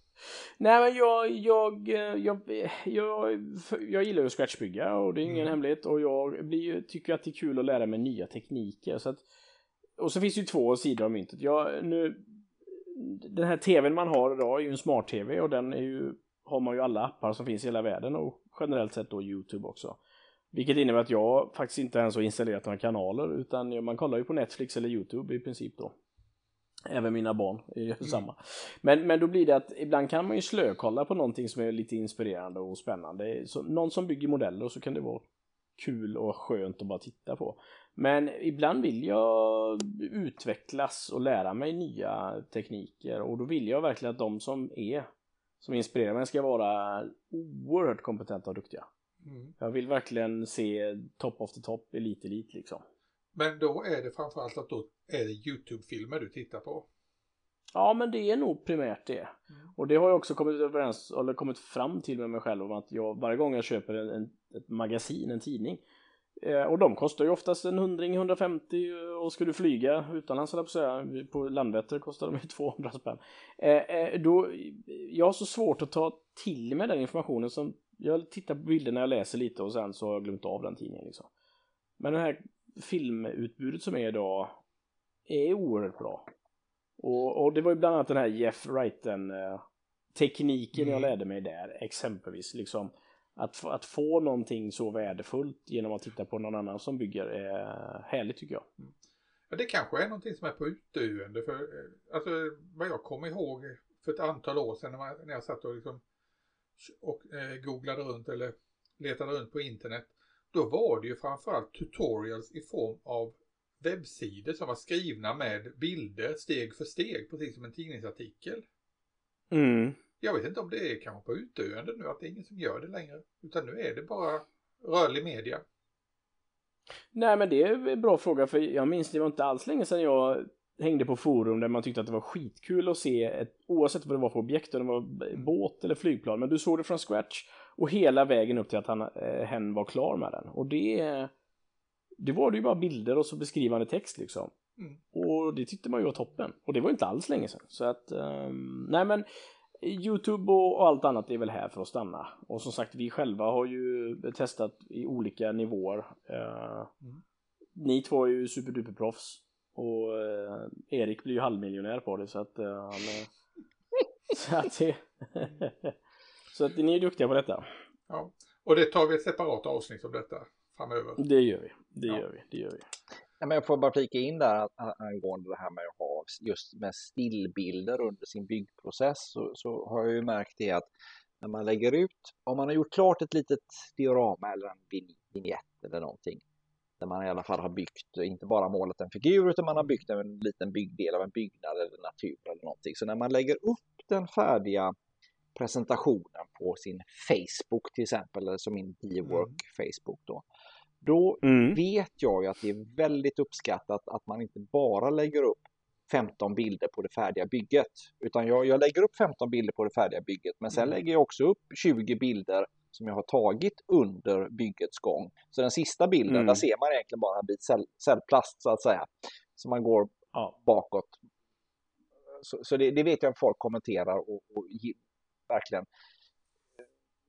Nej men jag, jag, jag, jag, jag gillar ju att scratchbygga och det är ingen mm. hemlighet och jag blir, tycker att det är kul att lära mig nya tekniker så att, och så finns det ju två sidor av myntet. Jag, nu, den här tvn man har idag är ju en smart-tv och den är ju, har man ju alla appar som finns i hela världen och generellt sett då Youtube också. Vilket innebär att jag faktiskt inte ens har installerat några kanaler utan man kollar ju på Netflix eller Youtube i princip då. Även mina barn är ju mm. samma. Men, men då blir det att ibland kan man ju slökolla på någonting som är lite inspirerande och spännande. Så någon som bygger modeller så kan det vara kul och skönt att bara titta på. Men ibland vill jag utvecklas och lära mig nya tekniker och då vill jag verkligen att de som är som inspirerar mig ska vara oerhört kompetenta och duktiga. Mm. Jag vill verkligen se top of the top, elit elit liksom. Men då är det framförallt att då är det YouTube-filmer du tittar på? Ja, men det är nog primärt det. Mm. Och det har jag också kommit överens, eller kommit fram till med mig själv om att jag varje gång jag köper en, en ett magasin, en tidning, och de kostar ju oftast en hundring, 150 och ska du flyga utomlands på säga, på Landvetter kostar de ju 200 spänn. Eh, eh, då, jag har så svårt att ta till mig den informationen som jag tittar på bilderna, jag läser lite och sen så har jag glömt av den tidningen liksom. Men det här filmutbudet som är idag är oerhört bra. Och, och det var ju bland annat den här Jeff Wrighten eh, tekniken Mm. jag lärde mig där, exempelvis. Liksom, att, få- att få någonting så värdefullt genom att titta på någon annan som bygger är härligt tycker jag. Ja, det kanske är någonting som är på utdöende. För, eh, alltså, vad jag kommer ihåg för ett antal år sedan när, man, när jag satt och, liksom, och eh, googlade runt eller letade runt på internet. Då var det ju framförallt tutorials i form av webbsidor som var skrivna med bilder steg för steg, precis som en tidningsartikel. Mm. Jag vet inte om det är kanske på utdöende nu, att det är ingen som gör det längre. Utan nu är det bara rörlig media. Nej men det är en bra fråga för jag minns det var inte alls länge sedan jag hängde på forum där man tyckte att det var skitkul att se ett, oavsett vad det var för objekt, om det var båt eller flygplan, men du såg det från scratch och hela vägen upp till att han, eh, hen var klar med den. Och det, det var det ju bara bilder och så beskrivande text liksom. Mm. Och det tyckte man ju var toppen. Och det var inte alls länge sedan. Så att, ehm, nej men Youtube och, allt annat är väl här för att stanna. Och som sagt, vi själva har ju testat i olika nivåer. Eh, Mm. Ni två är ju superduperproffs. Och eh, Erik blir ju halvmiljonär på det så att eh, han... Så att det... så att ni är duktiga på detta. Ja. Och det tar vi ett separat avsnitt om detta framöver. Det gör vi. Det Ja. gör vi. Det gör vi. Ja, men jag får bara flika in där angående det här med att ha just med stillbilder under sin byggprocess så, så har jag ju märkt det att när man lägger ut, om man har gjort klart ett litet diorama eller en vignett eller någonting där man i alla fall har byggt, inte bara målat en figur utan man har byggt en liten byggdel av en byggnad eller natur eller någonting. Så när man lägger upp den färdiga presentationen på sin Facebook till exempel, eller som min P-work Facebook då, då Mm. vet jag ju att det är väldigt uppskattat att man inte bara lägger upp 15 bilder på det färdiga bygget. Utan jag, jag lägger upp 15 bilder på det färdiga bygget men sen Mm. lägger jag också upp 20 bilder som jag har tagit under byggets gång. Så den sista bilden, Mm. där ser man egentligen bara en bit cell, cellplast så att säga. Så man går Ja. bakåt. Så, så det, det vet jag att folk kommenterar och, och ge- verkligen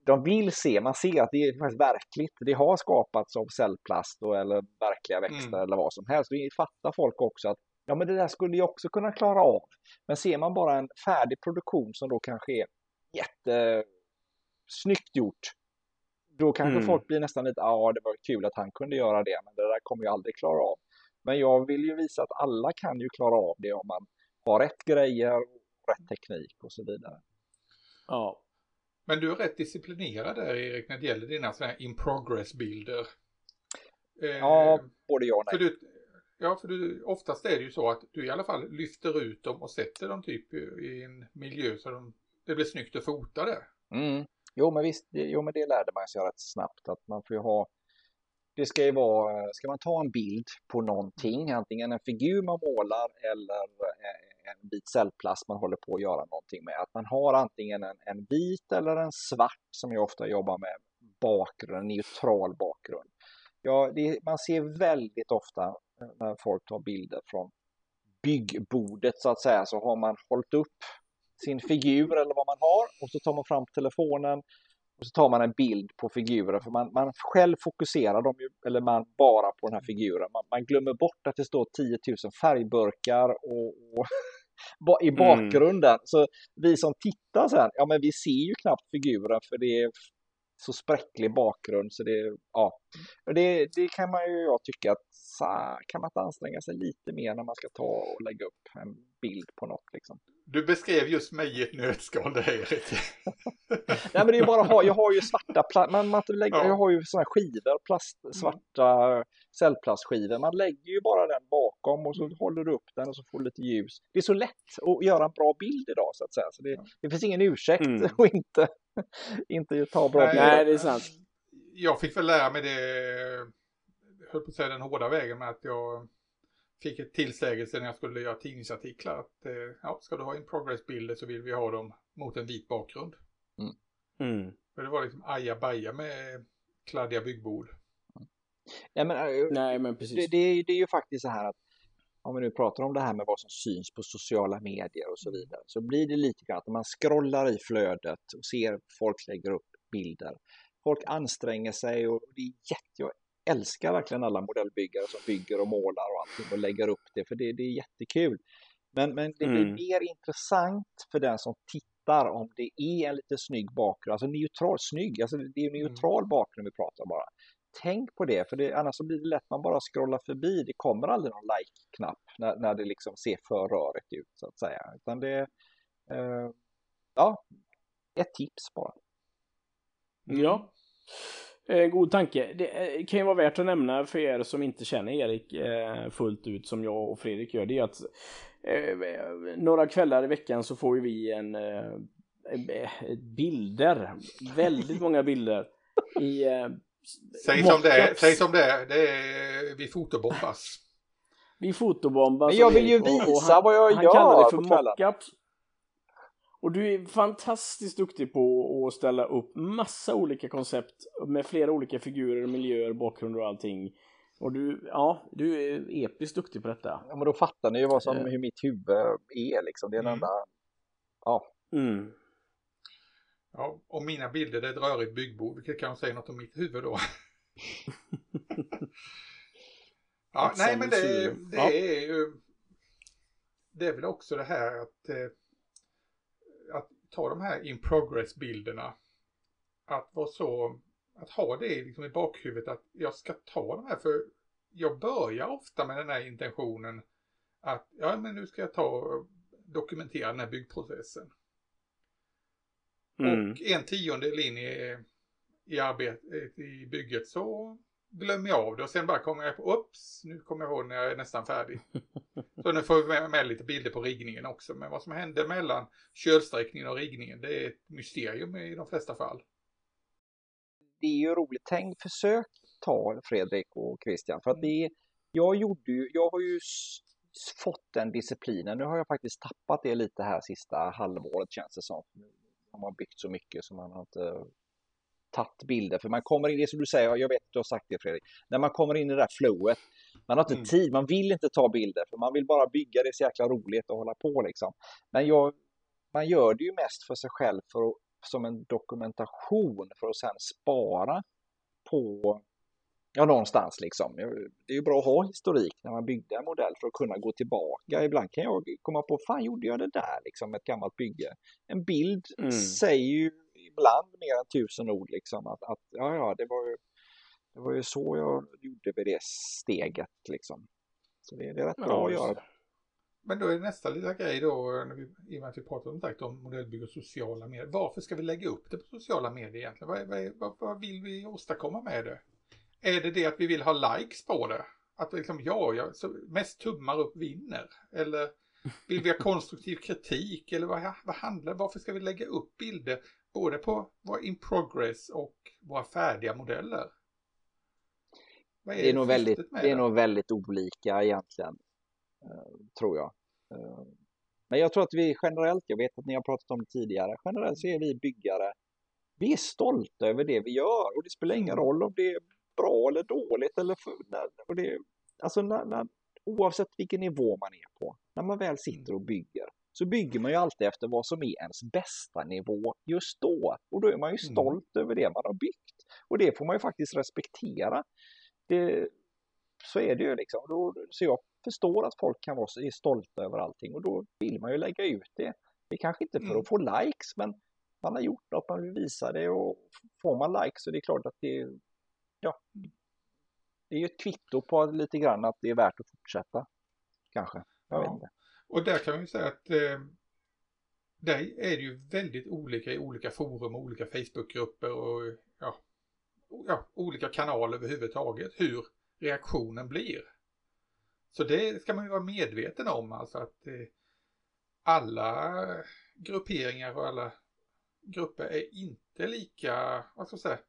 de vill se, man ser att det är faktiskt verkligt. Det har skapats av cellplast och, eller verkliga växter Mm. eller vad som helst. Det fattar folk också att ja, men det där skulle jag också kunna klara av. Men ser man bara en färdig produktion som då kanske är jättesnyggt gjort. Då kanske Mm. folk blir nästan lite, ja det var kul att han kunde göra det, men det där kommer jag aldrig klara av. Men jag vill ju visa att alla kan ju klara av det om man har rätt grejer, rätt teknik och så vidare. ja. Men du är rätt disciplinerad där Erik när det gäller dina sådana här in progress-bilder. Eh, Ja, både ja och för nej. du, ja, för du, oftast är det ju så att du i alla fall lyfter ut dem och sätter dem typ i en miljö så de, det blir snyggt att fota där. Mm. Jo, men visst, det, jo, men det lärde man sig rätt snabbt att man får ju ha. Det ska ju vara, ska man ta en bild på någonting, antingen en figur man målar eller eh, en bit cellplast man håller på att göra någonting med, att man har antingen en, en vit eller en svart som jag ofta jobbar med bakgrund, en neutral bakgrund. Ja, det, man ser väldigt ofta eh, när folk tar bilder från byggbordet så att säga, så har man hållit upp sin figur eller vad man har och så tar man fram telefonen och så tar man en bild på figuren för man, man själv fokuserar dem ju, eller man bara på den här figuren. Man, man glömmer bort att det står 10 000 färgburkar och, och i bakgrunden. Så vi som tittar sen, ja men vi ser ju knappt figuren för det är så spräcklig bakgrund så det, ja. Det, det kan man ju jag tycka att så, kan man inte anstränga sig lite mer när man ska ta och lägga upp en bild på något liksom. Du beskrev just mig i ett nötskal där Erik. Nej men det är ju bara ha, jag har ju svarta, pla- man, man lägger, Ja. jag har ju sådana skivor, plast, svarta cellplastskivor. Man lägger ju bara den bakom och så håller du upp den och så får du lite ljus. Det är så lätt att göra en bra bild idag så att säga. Så det, det finns ingen ursäkt Mm. att inte, inte ta bra bilder. Nej, det är sant. Jag fick väl lära mig det, höll på att säga den hårda vägen med att jag fick ett tillsägelse när jag skulle göra tidningsartiklar. Att, eh, ja, ska du ha in progress-bilder så vill vi ha dem mot en vit bakgrund. Mm. För det var liksom ajabaja med kladdiga byggbord. Nej, men, äh, Nej, men precis. det, det, är, det är ju faktiskt så här att om vi nu pratar om det här med vad som syns på sociala medier och så vidare så blir det lite grann att man scrollar i flödet och ser folk lägger upp bilder. Folk anstränger sig och det är jätte, jag älskar verkligen alla modellbyggare som bygger och målar och allting och lägger upp det för det, det är jättekul. Men, men det blir mm. mer intressant för den som tittar om det är en lite snygg bakgrund, alltså neutral, snygg, alltså det är mm. neutral bakgrund vi pratar bara. Tänk på det, för det, annars så blir det lätt man bara scrollar förbi. Det kommer aldrig någon like-knapp när, när det liksom ser för rörigt ut så att säga. Utan det, eh, ja, ett tips bara. Ja, eh, god tanke. Det eh, kan ju vara värt att nämna för er som inte känner Erik eh, fullt ut som jag och Fredrik gör. Det är att några kvällar i veckan så får ju vi en bilder, väldigt många bilder i Säg som, det är, säg som det är, det är vi fotobombas. Vi fotobombas. Men jag vill ju visa han, vad jag han gör. Han kallar det för mockups. Och du är fantastiskt duktig på att ställa upp massa olika koncept med flera olika figurer, miljöer, bakgrunder och allting. Och du, ja, du är episkt duktig på detta. Ja, men då fattar ni ju vad som, uh. hur mitt huvud är liksom. Det är den mm. enda, ja. Mm. Ja, och mina bilder det är ett rörigt byggbord, vilket kan säga något om mitt huvud då. ja, nej men det, det ja. är ju, det är väl också det här att eh, att ta de här in progress-bilderna, att vara så, att ha det liksom i bakhuvudet att jag ska ta de här, för jag börjar ofta med den här intentionen att ja, men nu ska jag ta och dokumentera den här byggprocessen. Mm. Och en tiondel in i, i arbetet i bygget så glömmer jag av det och sen bara kommer jag på, ups, nu kommer jag ihåg när jag är nästan färdig. så nu får vi med, med lite bilder på riggningen också, men vad som hände mellan kölsträckningen och riggningen, det är ett mysterium i de flesta fall. Det är ju roligt, tänk, försök ta Fredrik och Christian, för att det jag gjorde ju, jag har ju fått den disciplinen, nu har jag faktiskt tappat det lite här sista halvåret känns det som. Man har byggt så mycket så man har inte tagit bilder. För man kommer in, det som du säger, jag vet att du har sagt det Fredrik, när man kommer in i det där flowet, man har inte mm. tid, man vill inte ta bilder för man vill bara bygga, det är så jäkla roligt att hålla på liksom. Men jag, man gör det ju mest för sig själv för att, som en dokumentation för att sen spara på Ja, någonstans liksom. Det är ju bra att ha historik när man byggde en modell för att kunna gå tillbaka. Ibland kan jag komma på, fan gjorde jag det där liksom, ett gammalt bygge. En bild mm. säger ju ibland mer än tusen ord liksom. Att, att ja, ja, det var ju, det var ju så jag gjorde vid det steget liksom. Så det, det är rätt ja, bra att göra. Men då är nästa lilla grej då, när vi, i och med att vi pratar om, sagt, om modellbygge och sociala medier. Varför ska vi lägga upp det på sociala medier egentligen? Vad, vad, vad, vad vill vi åstadkomma med det? Är det det att vi vill ha likes på det? Att liksom, ja, jag, mest tummar upp vinner? Eller vill vi ha konstruktiv kritik? Eller vad, vad handlar Varför ska vi lägga upp bilder både på våra in progress och våra färdiga modeller? Är det, är nog väldigt, det är nog väldigt olika egentligen, eh, tror jag. Eh, men jag tror att vi generellt, jag vet att ni har pratat om det tidigare, generellt så är vi byggare, vi är stolta över det vi gör och det spelar ingen mm. roll om det är bra eller dåligt eller och det, alltså när, när, oavsett vilken nivå man är på, när man väl sitter och bygger så bygger man ju alltid efter vad som är ens bästa nivå just då. Och då är man ju mm. stolt mm. över det man har byggt. Och det får man ju faktiskt respektera. Det, så är det ju liksom. Då, så jag förstår att folk kan vara stolta över allting och då vill man ju lägga ut det. Det är kanske inte för mm. att få likes men man har gjort något, man vill visa det och får man likes så det är klart att det, ja, det är ju ett kvitto på lite grann att det är värt att fortsätta. Kanske. Jag ja. vet inte. Och där kan man ju säga att eh, där är det ju väldigt olika i olika forum och olika Facebookgrupper och ja, ja, olika kanaler överhuvudtaget hur reaktionen blir. Så det ska man ju vara medveten om alltså att eh, alla grupperingar och alla grupper är inte lika, vad ska jag säga,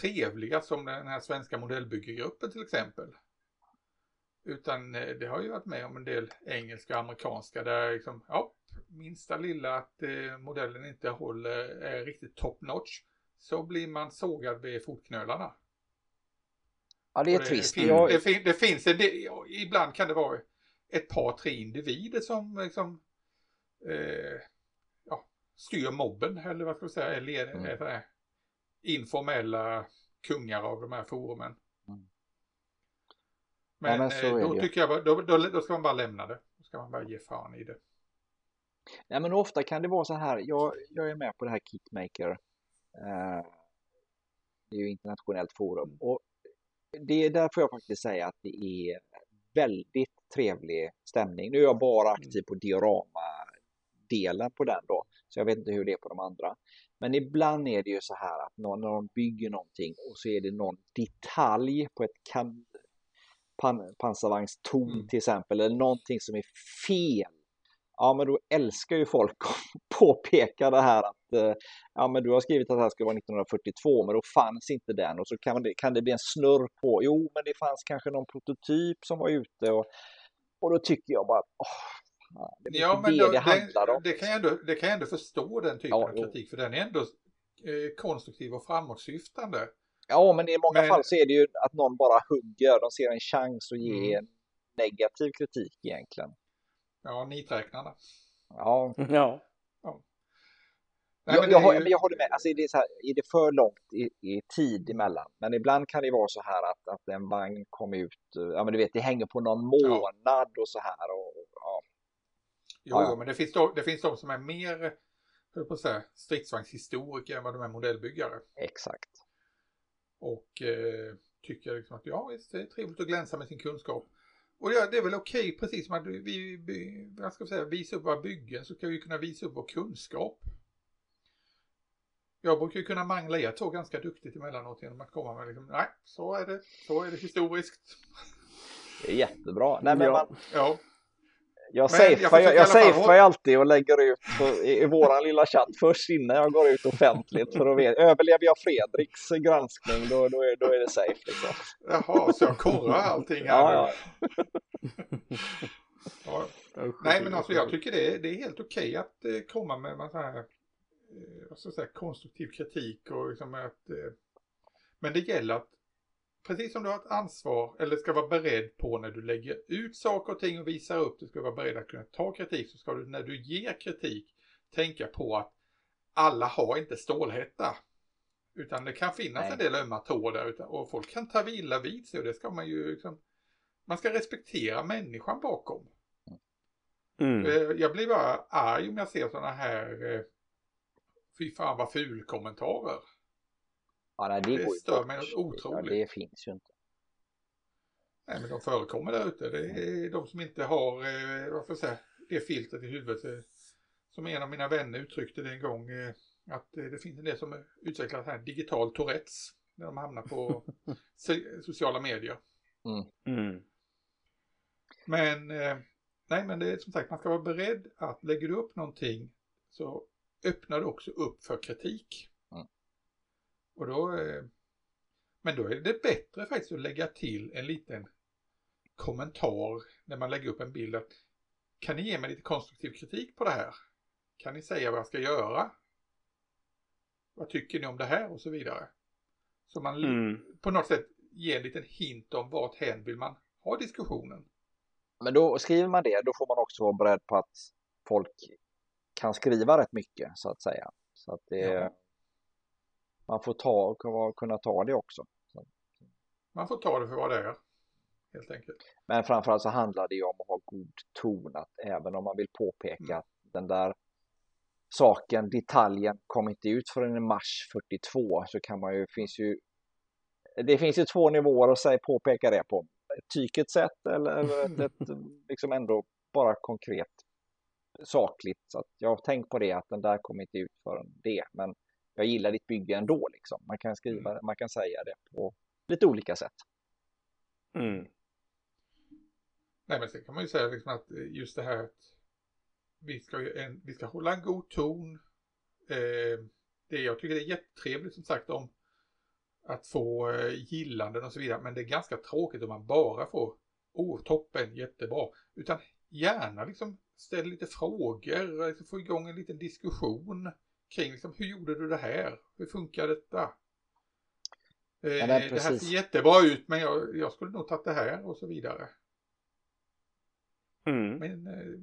trevliga som den här svenska modellbyggergruppen till exempel. Utan eh, det har ju varit med om en del engelska och amerikanska där liksom, ja, minsta lilla att eh, modellen inte håller är riktigt top notch så blir man sågad vid fotknölarna. Ja, det är trist. Det, jag... det, fin, det finns del, ibland kan det vara ett par, tre individer som liksom eh, ja, styr mobben eller vad ska vi säga, eller mm. informella kungar av de här forumen. Men ja, men eh, då tycker jag då, då, då, ska man bara lämna det. ska man bara ge fan i det. Nej, men ofta kan det vara så här. Jag, jag är med på det här Kitmaker. Eh, det är ju internationellt forum och det är därför jag faktiskt säga att det är väldigt trevlig stämning. Nu är jag bara aktiv på diorama-delen på den då, så jag vet inte hur det är på de andra. Men ibland är det ju så här att någon, när de bygger någonting och så är det någon detalj på ett kan, pan, pansarvagnstorn mm. till exempel, eller någonting som är fel ja men då älskar ju folk att påpeka det här att eh, ja men du har skrivit att det här ska vara 1942 men då fanns inte den och så kan det, kan det bli en snurr på, jo men det fanns kanske någon prototyp som var ute och, och då tycker jag bara, åh, det ja, men det då, det handlar om. Det kan, jag ändå, det kan jag ändå förstå den typen ja, av kritik för den är ändå eh, konstruktiv och framåtsyftande. Ja, men i många men... fall så är det ju att någon bara hugger, de ser en chans att ge mm. negativ kritik egentligen. Ja, niträknarna. Ja. ja. ja. Nej, jag, jag, ju... jag håller med, alltså, är, det så här, är det för långt i, i, tid emellan? Men ibland kan det vara så här att, att en vagn kom ut, ja men du vet det hänger på någon månad ja. och så här. Och, ja. Jo, ja, men det finns, de, det finns de som är mer hur på att säga, stridsvagnshistoriker än vad de är modellbyggare. Exakt. Och eh, tycker liksom att ja, visst, det är trevligt att glänsa med sin kunskap. Och ja, det är väl okej, okay, precis som att vi, vi vad ska säga, visar upp våra byggen så kan vi kunna visa upp vår kunskap. Jag brukar ju kunna mangla er två ganska duktigt emellanåt genom att komma med liksom, nej, så är det, så är det historiskt. Det är jättebra. Nej, men ja. Man, ja. Jag safear jag, jag safear alltid och lägger ut på, i, i våran lilla chatt först innan jag går ut offentligt för att veta, överlever jag Fredriks granskning då, då, är, då är det safe liksom. Jaha, så jag korrar allting här ja, ja. ja. Nej men alltså jag tycker det är, det är helt okej att eh, komma med så här, eh, säga, konstruktiv kritik och liksom att eh, men det gäller att precis som du har ett ansvar eller ska vara beredd på när du lägger ut saker och ting och visar upp, du ska vara beredd att kunna ta kritik, så ska du när du ger kritik tänka på att alla har inte stålhätta. Utan det kan finnas Nej. en del ömma tår där och folk kan ta illa vid sig och det ska man ju liksom, man ska respektera människan bakom. Mm. Eh, jag blir bara arg om jag ser sådana här eh, fy fan vad ful kommentarer. Ja, nej, det, det stör mig otroligt. Ja, det finns ju inte. Nej, men de förekommer där ute. Det är de som inte har, eh, vad får jag säga, det filtret i huvudet. Eh, som en av mina vänner uttryckte det en gång, eh, att det finns en del som utvecklar här digital Tourettes när de hamnar på sociala medier. Mm. Mm. Men, nej men det är som sagt, man ska vara beredd att lägger du upp någonting så öppnar du också upp för kritik. Och då, eh, men då är det bättre faktiskt att lägga till en liten kommentar när man lägger upp en bild. Att, kan ni ge mig lite konstruktiv kritik på det här? Kan ni säga vad jag ska göra? Vad tycker ni om det här och så vidare? Så man mm. på något sätt ger en liten hint om vart hän vill man ha diskussionen. Men då skriver man det, då får man också vara beredd på att folk kan skriva rätt mycket så att säga. Så att det, ja man får ta kunna ta det också. Man får ta det för vad det är, helt enkelt. Men framförallt så handlar det ju om att ha god ton, att även om man vill påpeka mm. att den där saken, detaljen, kom inte ut förrän i mars 42 så kan man ju, finns ju det finns ju två nivåer att säga, påpeka det på. Ett tykigt sätt eller, eller ett, ett, liksom ändå bara konkret sakligt. Så att jag har tänkt på det att den där kom inte ut förrän det. Men jag gillar ditt bygge ändå. Liksom. Man kan skriva mm. man kan säga det på lite olika sätt. Mm. Nej, men sen kan man ju säga liksom att just det här att vi ska, en, vi ska hålla en god ton. Eh, det, jag tycker det är jättetrevligt som sagt om att få eh, gillanden och så vidare. Men det är ganska tråkigt om man bara får oh, toppen, jättebra. Utan gärna liksom ställ lite frågor, liksom få igång en liten diskussion kring liksom, hur gjorde du det här? Hur funkar detta? Eh, ja, det, det, här ser jättebra ut men jag, jag skulle nog tagit det här och så vidare. Mm. Men, eh,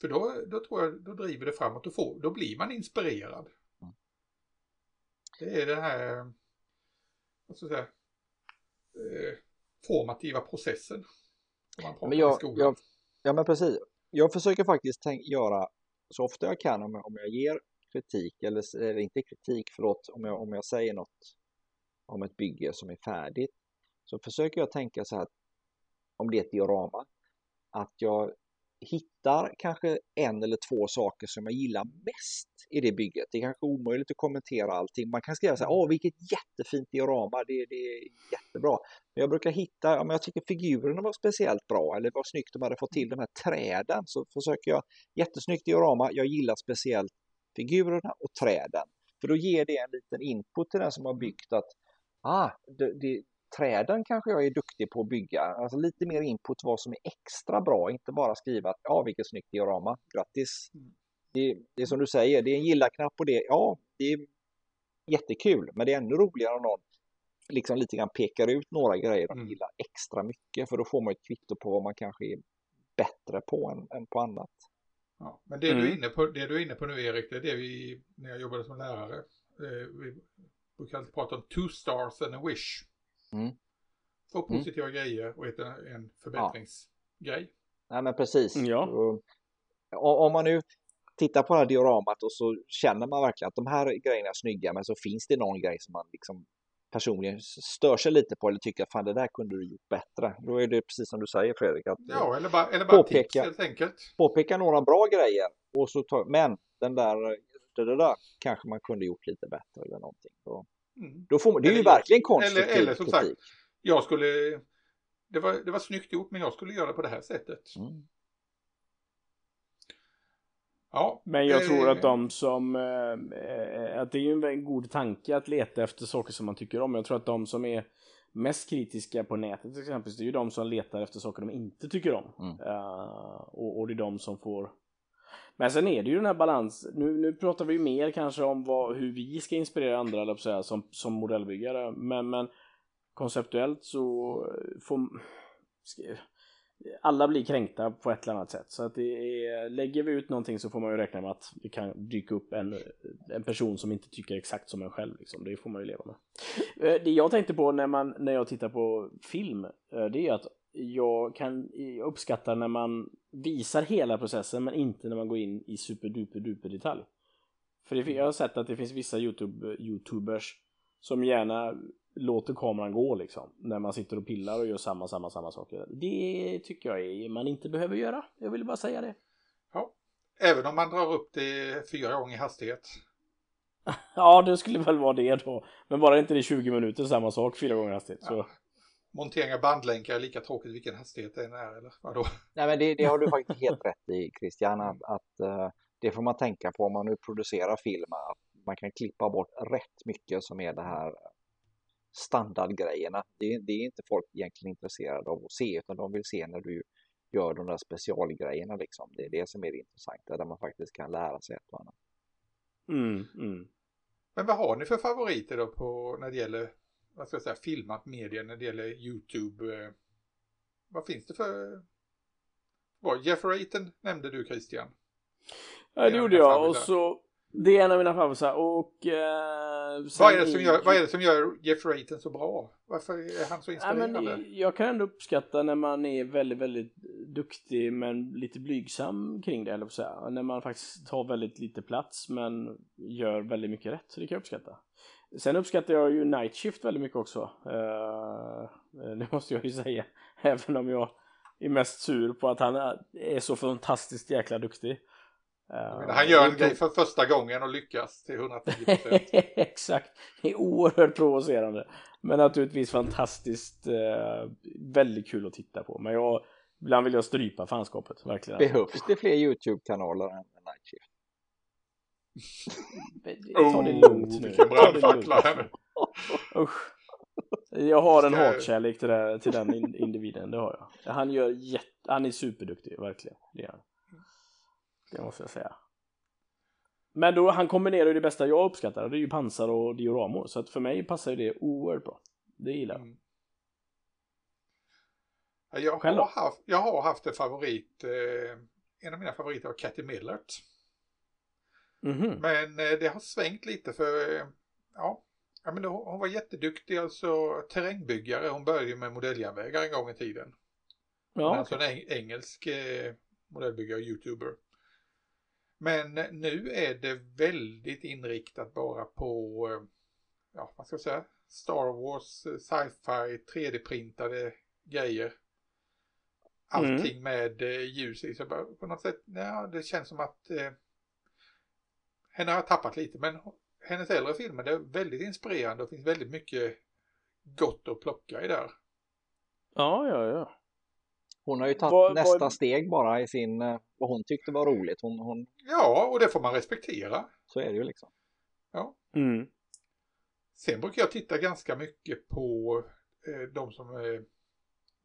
för då, då tror jag då driver det framåt och får, då blir man inspirerad. Mm. Det är den här vad ska jag säga, eh, formativa processen. men jag, jag, ja men precis. jag försöker faktiskt tänk, göra så ofta jag kan om jag, om jag ger kritik, eller, eller inte kritik, förlåt, om jag, om jag säger något om ett bygge som är färdigt, så försöker jag tänka så här, om det är ett diorama, att jag hittar kanske en eller två saker som jag gillar mest i det bygget. Det är kanske omöjligt att kommentera allting. Man kan skriva så här, åh vilket jättefint diorama, det, det är jättebra. Men jag brukar hitta, om jag tycker figurerna var speciellt bra eller vad snyggt de hade fått till de här träden så försöker jag, jättesnyggt diorama, jag gillar speciellt figurerna och träden. För då ger det en liten input till den som har byggt att ah, det, det, träden kanske jag är duktig på att bygga. Alltså lite mer input vad som är extra bra, inte bara skriva att ja, vilket snyggt diorama, grattis. Mm. Det, det är som du säger, det är en gilla-knapp på det. Ja, det är jättekul, men det är ännu roligare om någon liksom lite grann pekar ut några grejer de mm. gillar extra mycket, för då får man ett kvitto på vad man kanske är bättre på än, än på annat. Ja, men det, mm. du är inne på, det du är inne på nu Erik, det är det vi, när jag jobbade som lärare, eh, vi brukar alltid prata om two stars and a wish. Mm. Två mm. positiva mm. grejer och ett, en förbättringsgrej. Ja. Nej men precis. Ja. Och, om man nu tittar på det här dioramat och så känner man verkligen att de här grejerna är snygga men så finns det någon grej som man liksom personligen stör sig lite på eller tycker att fan det där kunde du gjort bättre. Då är det precis som du säger Fredrik. Att ja, eller bara, eller bara påpeka, tips helt enkelt. Påpeka några bra grejer och så ta, men den där, det, det där kanske man kunde gjort lite bättre eller någonting. Då, mm. då får man, det är eller, ju verkligen konstruktiv eller, eller som kritik. Sagt, jag skulle, det var, det var snyggt gjort men jag skulle göra på det här sättet. Mm. Ja, men jag tror att de som, eh, att det är ju en god tanke att leta efter saker som man tycker om. Jag tror att de som är mest kritiska på nätet till exempel, det är ju de som letar efter saker de inte tycker om. Mm. Uh, och, och, det är de som får men sen är det ju den här balans, nu, nu pratar vi ju mer kanske om vad, hur vi ska inspirera andra eller säga, som, som modellbyggare, men, men konceptuellt så får alla blir kränkta på ett eller annat sätt. Så att det är, lägger vi ut någonting så får man ju räkna med att det kan dyka upp en, en person som inte tycker exakt som en själv. Liksom. Det får man ju leva med. Eh, det jag tänkte på när, man, när jag tittar på film, eh, det är att jag kan uppskatta när man visar hela processen men inte när man går in i superduper duper detalj. För jag har sett att det finns vissa YouTube, youtubers som gärna låter kameran gå liksom. När man sitter och pillar och gör samma, samma, samma saker. Det tycker jag är, man inte behöver göra. Jag ville bara säga det. Ja, även om man drar upp det fyra gånger hastighet. ja, det skulle väl vara det då. Men bara inte det 20 minuter samma sak fyra gånger hastighet. Ja. Så. Montering av bandlänkar är lika tråkigt vilken hastighet det än är, eller vadå? Nej, men det, det har du faktiskt helt rätt i, Christian, att, att uh, det får man tänka på om man nu producerar film, att man kan klippa bort rätt mycket som är det här standardgrejerna. Det, det är inte folk egentligen intresserade av att se utan de vill se när du gör de där specialgrejerna liksom. Det är det som är det intressanta där man faktiskt kan lära sig ett och annat. Mm, mm. Men vad har ni för favoriter då på när det gäller vad ska jag säga, filmat media när det gäller YouTube? Vad finns det för vad, Jeff Raten nämnde du Christian? Ja det gjorde jag och så det är en av mina favoriter och... Eh, vad, är det som gör, vad är det som gör Jeff Raten så bra? Varför är han så inspirerande? Ja, men jag kan ändå uppskatta när man är väldigt, väldigt duktig men lite blygsam kring det, eller säga. När man faktiskt tar väldigt lite plats men gör väldigt mycket rätt. Det kan jag uppskatta. Sen uppskattar jag ju Night Shift väldigt mycket också. Uh, det måste jag ju säga. Även om jag är mest sur på att han är så fantastiskt jäkla duktig. Uh, han gör en grej för första gången och lyckas till 110%. Exakt, det är oerhört provocerande. Men naturligtvis fantastiskt uh, väldigt kul att titta på. Men jag, ibland vill jag strypa fanskapet, verkligen. Behövs det fler YouTube-kanaler än Night Shift? Ta det lugnt nu. Vilken brandfackla här Usch. Jag har en hatkärlek till, till den individen, det har jag. Han gör jätte, han är superduktig, verkligen. Det är han. Det måste jag säga. Men då, han kombinerar ju det bästa jag uppskattar, det är ju pansar och dioramor. Så att för mig passar ju det oerhört bra. Det gillar jag. Mm. Jag, har haft, jag har haft en favorit, eh, en av mina favoriter var Cathy Millert. Mm -hmm. Men eh, det har svängt lite för, eh, ja, ja men då, hon var jätteduktig alltså terrängbyggare. Hon började med modelljärnvägar en gång i tiden. Ja, alltså en eng engelsk eh, modellbyggare och youtuber. Men nu är det väldigt inriktat bara på, eh, ja vad ska jag säga, Star Wars, eh, sci-fi, 3D-printade grejer. Allting mm. med eh, ljus i. Så på något sätt, ja, det känns som att eh, henne har jag tappat lite. Men hennes äldre filmer det är väldigt inspirerande och finns väldigt mycket gott att plocka i där. Ja, ja, ja. Hon har ju tagit var, nästa var... steg bara i sin, eh, vad hon tyckte var roligt. Hon, hon... Ja, och det får man respektera. Så är det ju liksom. Ja. Mm. Sen brukar jag titta ganska mycket på eh, de som eh,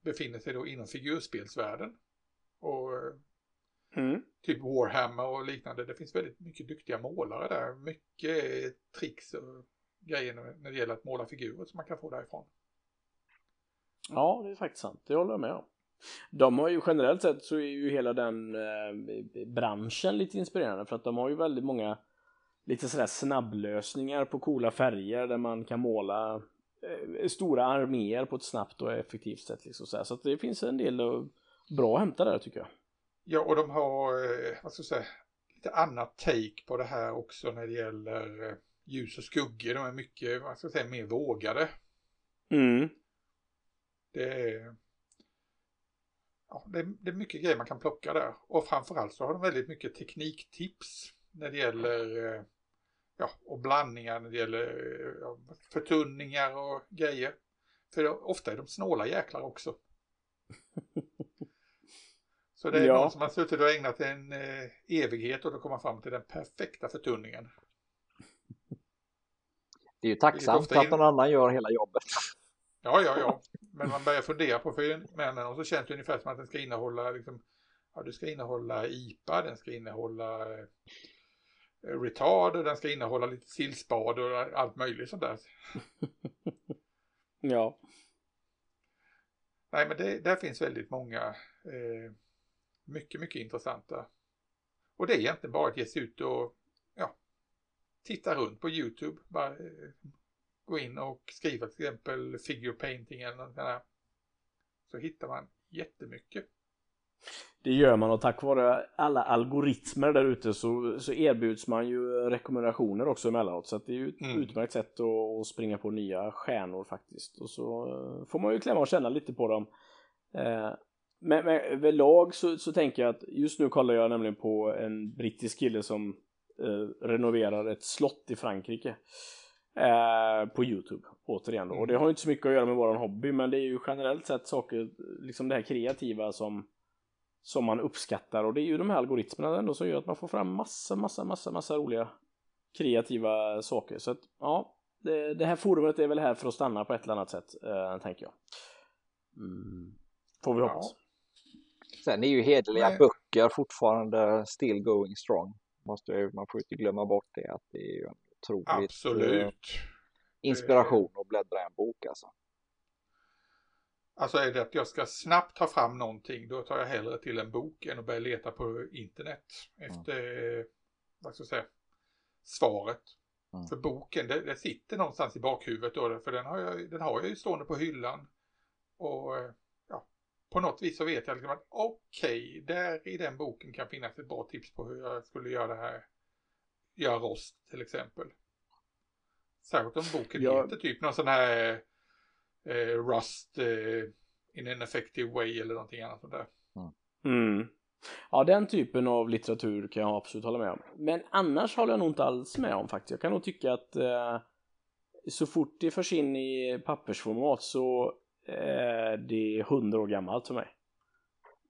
befinner sig då inom figurspelsvärlden. Och eh, mm. typ Warhammer och liknande. Det finns väldigt mycket duktiga målare där. Mycket tricks och grejer när det gäller att måla figurer som man kan få därifrån. Ja, det är faktiskt sant. Det håller jag med om. De har ju generellt sett så är ju hela den eh, branschen lite inspirerande för att de har ju väldigt många lite sådär snabblösningar på coola färger där man kan måla eh, stora arméer på ett snabbt och effektivt sätt. Liksom så, så det finns en del bra att hämta där tycker jag. Ja, och de har, eh, vad ska jag säga, lite annat take på det här också när det gäller eh, ljus och skuggor. De är mycket, vad ska jag säga, mer vågade. Mm. Det är, ja, det, är, det är mycket grejer man kan plocka där. Och framförallt så har de väldigt mycket tekniktips när det gäller eh, ja, och blandningar när det gäller ja, förtunningar och grejer. För ofta är de snåla jäklar också. Så det är ja. någon som har suttit och ägnat en eh, evighet och då kommer fram till den perfekta förtunningen. Det är ju tacksamt att någon annan gör hela jobbet. Ja, ja, ja. Men man börjar fundera på förmännen och så känns det ungefär som att den ska innehålla liksom, ja, det ska innehålla IPA, den ska innehålla eh, retard och den ska innehålla lite sillspad och allt möjligt sånt där. ja. Nej, men det, där finns väldigt många eh, mycket, mycket intressanta. Och det är egentligen bara att ge sig ut och ja, titta runt på YouTube. Bara eh, gå in och skriva till exempel figure painting eller något sånt Så hittar man jättemycket. Det gör man och tack vare alla algoritmer där ute så, så erbjuds man ju rekommendationer också emellanåt. Så det är ju ett mm. utmärkt sätt att, att, springa på nya stjärnor faktiskt. Och så eh, får man ju klämma och känna lite på dem. Eh, men, men överlag så, så tänker jag att just nu kollar jag nämligen på en brittisk kille som eh, renoverar ett slott i Frankrike. Eh, på Youtube återigen då. Och det mm. har inte så mycket att göra med våran hobby men det är ju generellt sett saker, liksom det här kreativa som som man uppskattar och det är ju de här algoritmerna ändå som gör att man får fram massa, massa, massa, massa roliga kreativa saker. Så att ja, det, det här forumet är väl här för att stanna på ett eller annat sätt, äh, tänker jag. Mm. Får vi hoppas. Sen är ju hederliga Nej. böcker fortfarande still going strong. Måste, man får inte glömma bort det att det är ju en otroligt Absolut. Eh, inspiration att bläddra en bok alltså. Alltså är det att jag ska snabbt ta fram någonting, då tar jag hellre till en bok än att börja leta på internet efter, mm. vad ska jag säga, svaret. Mm. För boken, det, det, sitter någonstans i bakhuvudet då, för den har, jag, den har jag ju stående på hyllan. Och ja, på något vis så vet jag liksom att okej, okay, där i den boken kan finnas ett bra tips på hur jag skulle göra det här, göra rost till exempel. Särskilt om boken ja. heter typ någon sån här eh, Rust eh, in an effective way eller någonting annat sånt där. Mm. Ja, den typen av litteratur kan jag absolut hålla med om. Men annars håller jag nog inte alls med om faktiskt. Jag kan nog tycka att eh, så fort det förs in i pappersformat så är det hundra år gammalt för mig.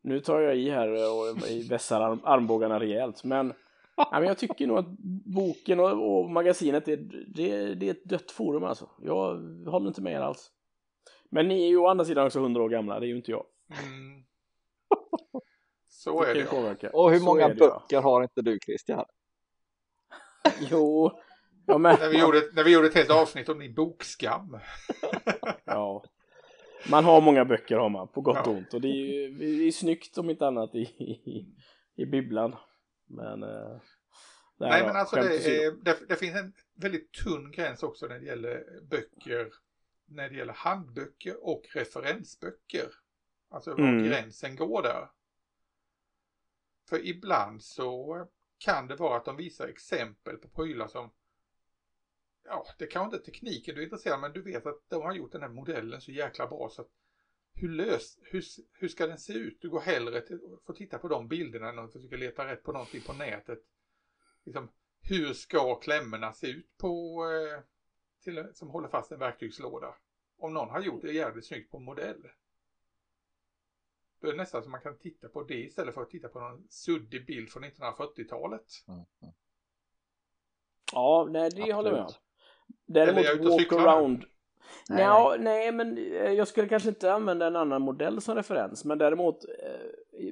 Nu tar jag i här och vässar arm armbågarna rejält, men, ja, men jag tycker nog att boken och, och magasinet, det, det, det, är ett dött forum alltså. Jag håller inte med er alls. Men ni är ju å andra sidan också hundra år gamla, det är ju inte jag. Mm. Så är det. Påverka. Och hur Så många böcker ja. har inte du Christian? jo, ja, men... när, vi gjorde, när vi gjorde ett helt avsnitt om din bokskam. ja. Man har många böcker har man, på gott ja. och ont. Och det är ju det är snyggt om inte annat i, i, i bibblan. Men... Eh, Nej, men alltså det, är, det, det, finns en väldigt tunn gräns också när det gäller böcker när det gäller handböcker och referensböcker. Alltså var mm. gränsen går där. För ibland så kan det vara att de visar exempel på prylar som ja, det kanske inte är tekniken du är intresserad men du vet att de har gjort den här modellen så jäkla bra så att hur, lös, hur, hur ska den se ut? Du går hellre till att titta på de bilderna än att försöka leta rätt på någonting på nätet. Liksom, hur ska klämmorna se ut på, eh, till, som håller fast en verktygslåda? Om någon har gjort det jävligt snyggt på en modell. Då är det nästan som man kan titta på det istället för att titta på någon suddig bild från 1940-talet. Mm. mm. Ja, nej det Absolut. håller jag med om. Däremot walk-around Nej, Nå, nej. men eh, jag skulle kanske inte använda en annan modell som referens, men däremot eh,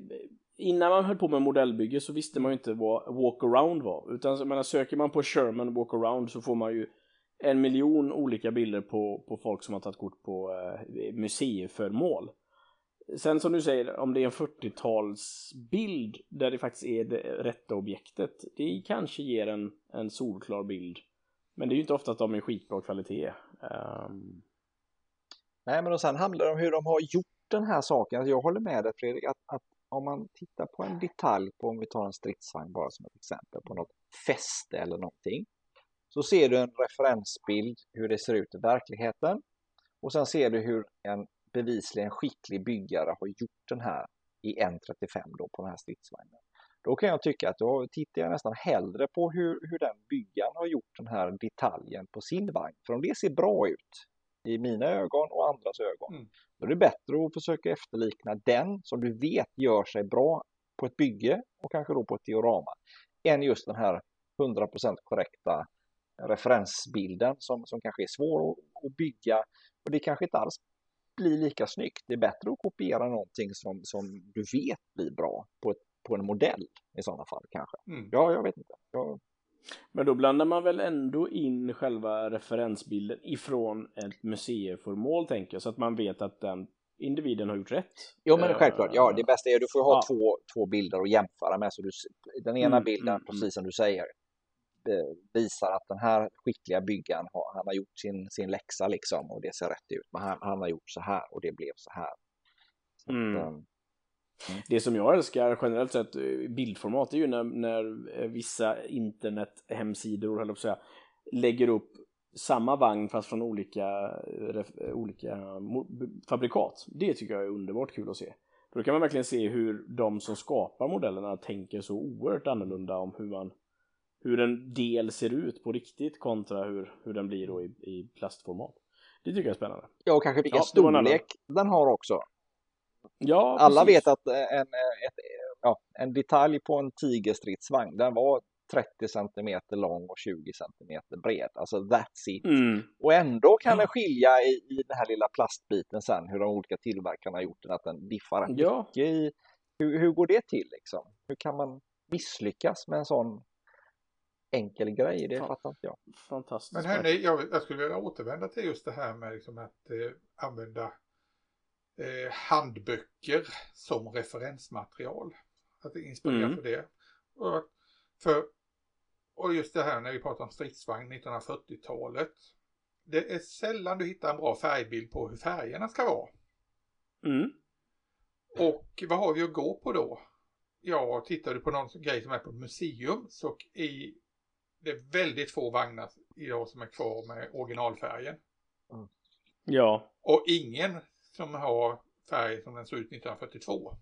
innan man höll på med modellbygge så visste man ju inte vad walk-around var, utan menar, söker man på Sherman walk-around så får man ju en miljon olika bilder på, på folk som har tagit kort på eh, museiföremål. Sen som du säger, om det är en 40-talsbild där det faktiskt är det rätta objektet, det kanske ger en, en solklar bild. Men det är ju inte ofta att de är skitbra kvalitet. Um... Nej, men och sen handlar det om hur de har gjort den här saken. Alltså jag håller med dig Fredrik, att, att om man tittar på en detalj, på om vi tar en stridsvagn bara som ett exempel, på något fäste eller någonting, så ser du en referensbild hur det ser ut i verkligheten. Och sen ser du hur en bevisligen skicklig byggare har gjort den här i 1.35 då på den här stridsvagnen. Då kan jag tycka att då tittar jag nästan hellre på hur, hur den byggaren har gjort den här detaljen på sin vagn. För om det ser bra ut i mina ögon och andras ögon, mm. då är det bättre att försöka efterlikna den som du vet gör sig bra på ett bygge och kanske då på ett diorama, än just den här 100% korrekta referensbilden som, som kanske är svår att, att bygga och det kanske inte alls blir lika snyggt. Det är bättre att kopiera någonting som, som du vet blir bra på ett på en modell i sådana fall kanske. Mm. Ja, jag vet inte. Jag... Men då blandar man väl ändå in själva referensbilden ifrån ett museiföremål tänker jag, så att man vet att den individen har gjort rätt. Jo, men självklart. Ja, det bästa är att du får ha ja. två, två bilder att jämföra med. Så du, den ena mm, bilden, mm, precis som du säger, visar att den här skickliga byggaren har, han har gjort sin, sin läxa liksom och det ser rätt ut. Men han, han har gjort så här och det blev så här. Så mm. att, um, Mm. Det som jag älskar generellt sett bildformat är ju när, när vissa internethemsidor, eller säga, lägger upp samma vagn fast från olika, olika fabrikat. Det tycker jag är underbart kul att se. Då kan man verkligen se hur de som skapar modellerna tänker så oerhört annorlunda om hur man hur en del ser ut på riktigt kontra hur, hur den blir då i, i plastformat. Det tycker jag är spännande. Ja, och kanske vilken ja, storlek den har också. Ja, Alla precis. vet att eh, en, eh, ett, ja, en detalj på en tigerstridsvagn, den var 30 cm lång och 20 cm bred. Alltså that's it. Mm. Och ändå kan det skilja i, i den här lilla plastbiten sen hur de olika tillverkarna har gjort den, att den diffar ja. mycket i. Hur, hur går det till liksom? Hur kan man misslyckas med en sån enkel grej? Det fattar inte jag. Fantastiskt. Men hörni, jag, jag skulle vilja återvända till just det här med liksom att eh, använda eh, handböcker som referensmaterial. Att det inspirerar mm. för det. Och, för, och just det här när vi pratar om stridsvagn 1940-talet. Det är sällan du hittar en bra färgbild på hur färgerna ska vara. Mm. Och vad har vi att gå på då? Ja, tittar du på någon grej som är på museum så är det väldigt få vagnar idag som är kvar med originalfärgen. Mm. Ja. Och ingen som har färg som den såg ut 1942.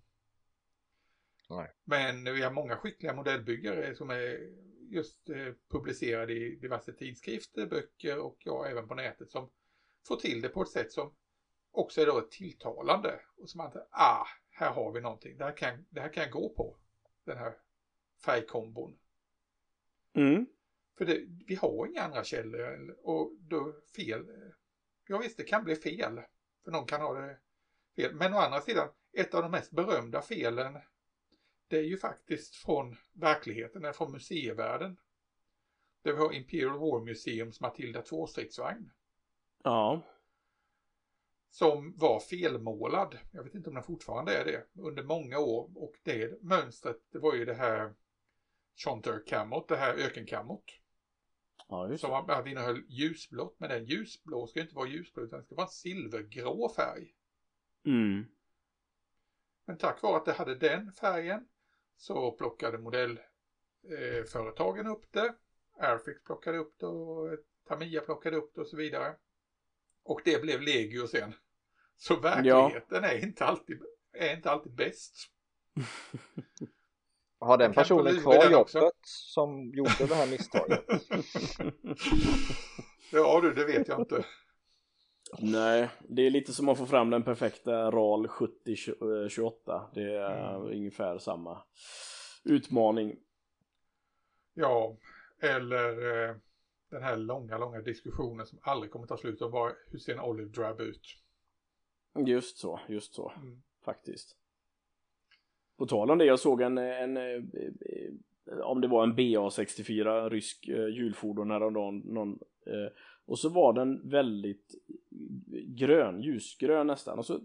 Nej. Men vi har många skickliga modellbyggare som är just eh, publicerade i diverse tidskrifter, böcker och ja, även på nätet som får till det på ett sätt som också är då tilltalande. Och som man tänker, ah, här har vi någonting, det här kan, det här kan jag gå på. Den här färgkombon. Mm. För det, vi har inga andra källor och då fel. Ja visst, det kan bli fel. För någon kan ha det fel. Men å andra sidan, ett av de mest berömda felen det är ju faktiskt från verkligheten, eller från museivärlden. Där vi har Imperial War Museums Matilda 2-stridsvagn. Ja. Som var felmålad. Jag vet inte om den fortfarande är det. Under många år. Och det mönstret, det var ju det här Chonter-kammot, det här ökenkammot. Ja. Som hade innehöll ljusblått, men den ljusblå ska inte vara ljusblå utan det ska vara en silvergrå färg. Mm. Men tack vare att det hade den färgen så plockade modellföretagen eh, upp det. Airfix plockade upp det och Tamiya plockade upp det och så vidare. Och det blev legio sen. Så verkligheten ja. är, inte alltid, är inte alltid bäst. Har den personen kvar jobbet också? som gjorde det här misstaget? ja du, det vet jag inte. Nej, det är lite som att få fram den perfekta RAL 7028. Det är mm. ungefär samma utmaning. Ja, eller eh, den här långa, långa diskussionen som aldrig kommer ta slut om bara hur ser en Olive Drab ut? Just så, just så, mm. faktiskt. På tal om det, jag såg en, en, en eh, om det var en BA64 rysk eh, hjulfordon häromdagen, någon, eh, och så var den väldigt grön, ljusgrön nästan. Och så,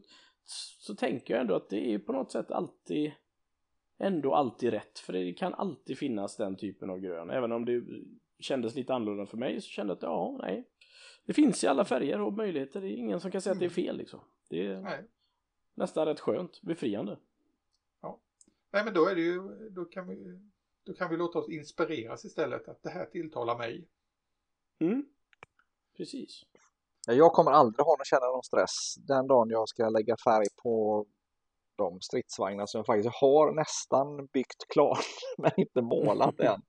så tänker jag ändå att det är på något sätt alltid ändå alltid rätt. För det kan alltid finnas den typen av grön. Även om det kändes lite annorlunda för mig så kände jag att ja, nej. Det finns i alla färger och möjligheter. Det är ingen som kan säga att det är fel liksom. Det är nej. nästan rätt skönt, befriande. Nej men då är det ju, då kan vi, då kan vi låta oss inspireras istället. Att det här tilltalar mig. Mm. Precis. Jag kommer aldrig ha någon känna någon stress den dagen jag ska lägga färg på de stridsvagnar som jag faktiskt har nästan byggt klart men inte målat än.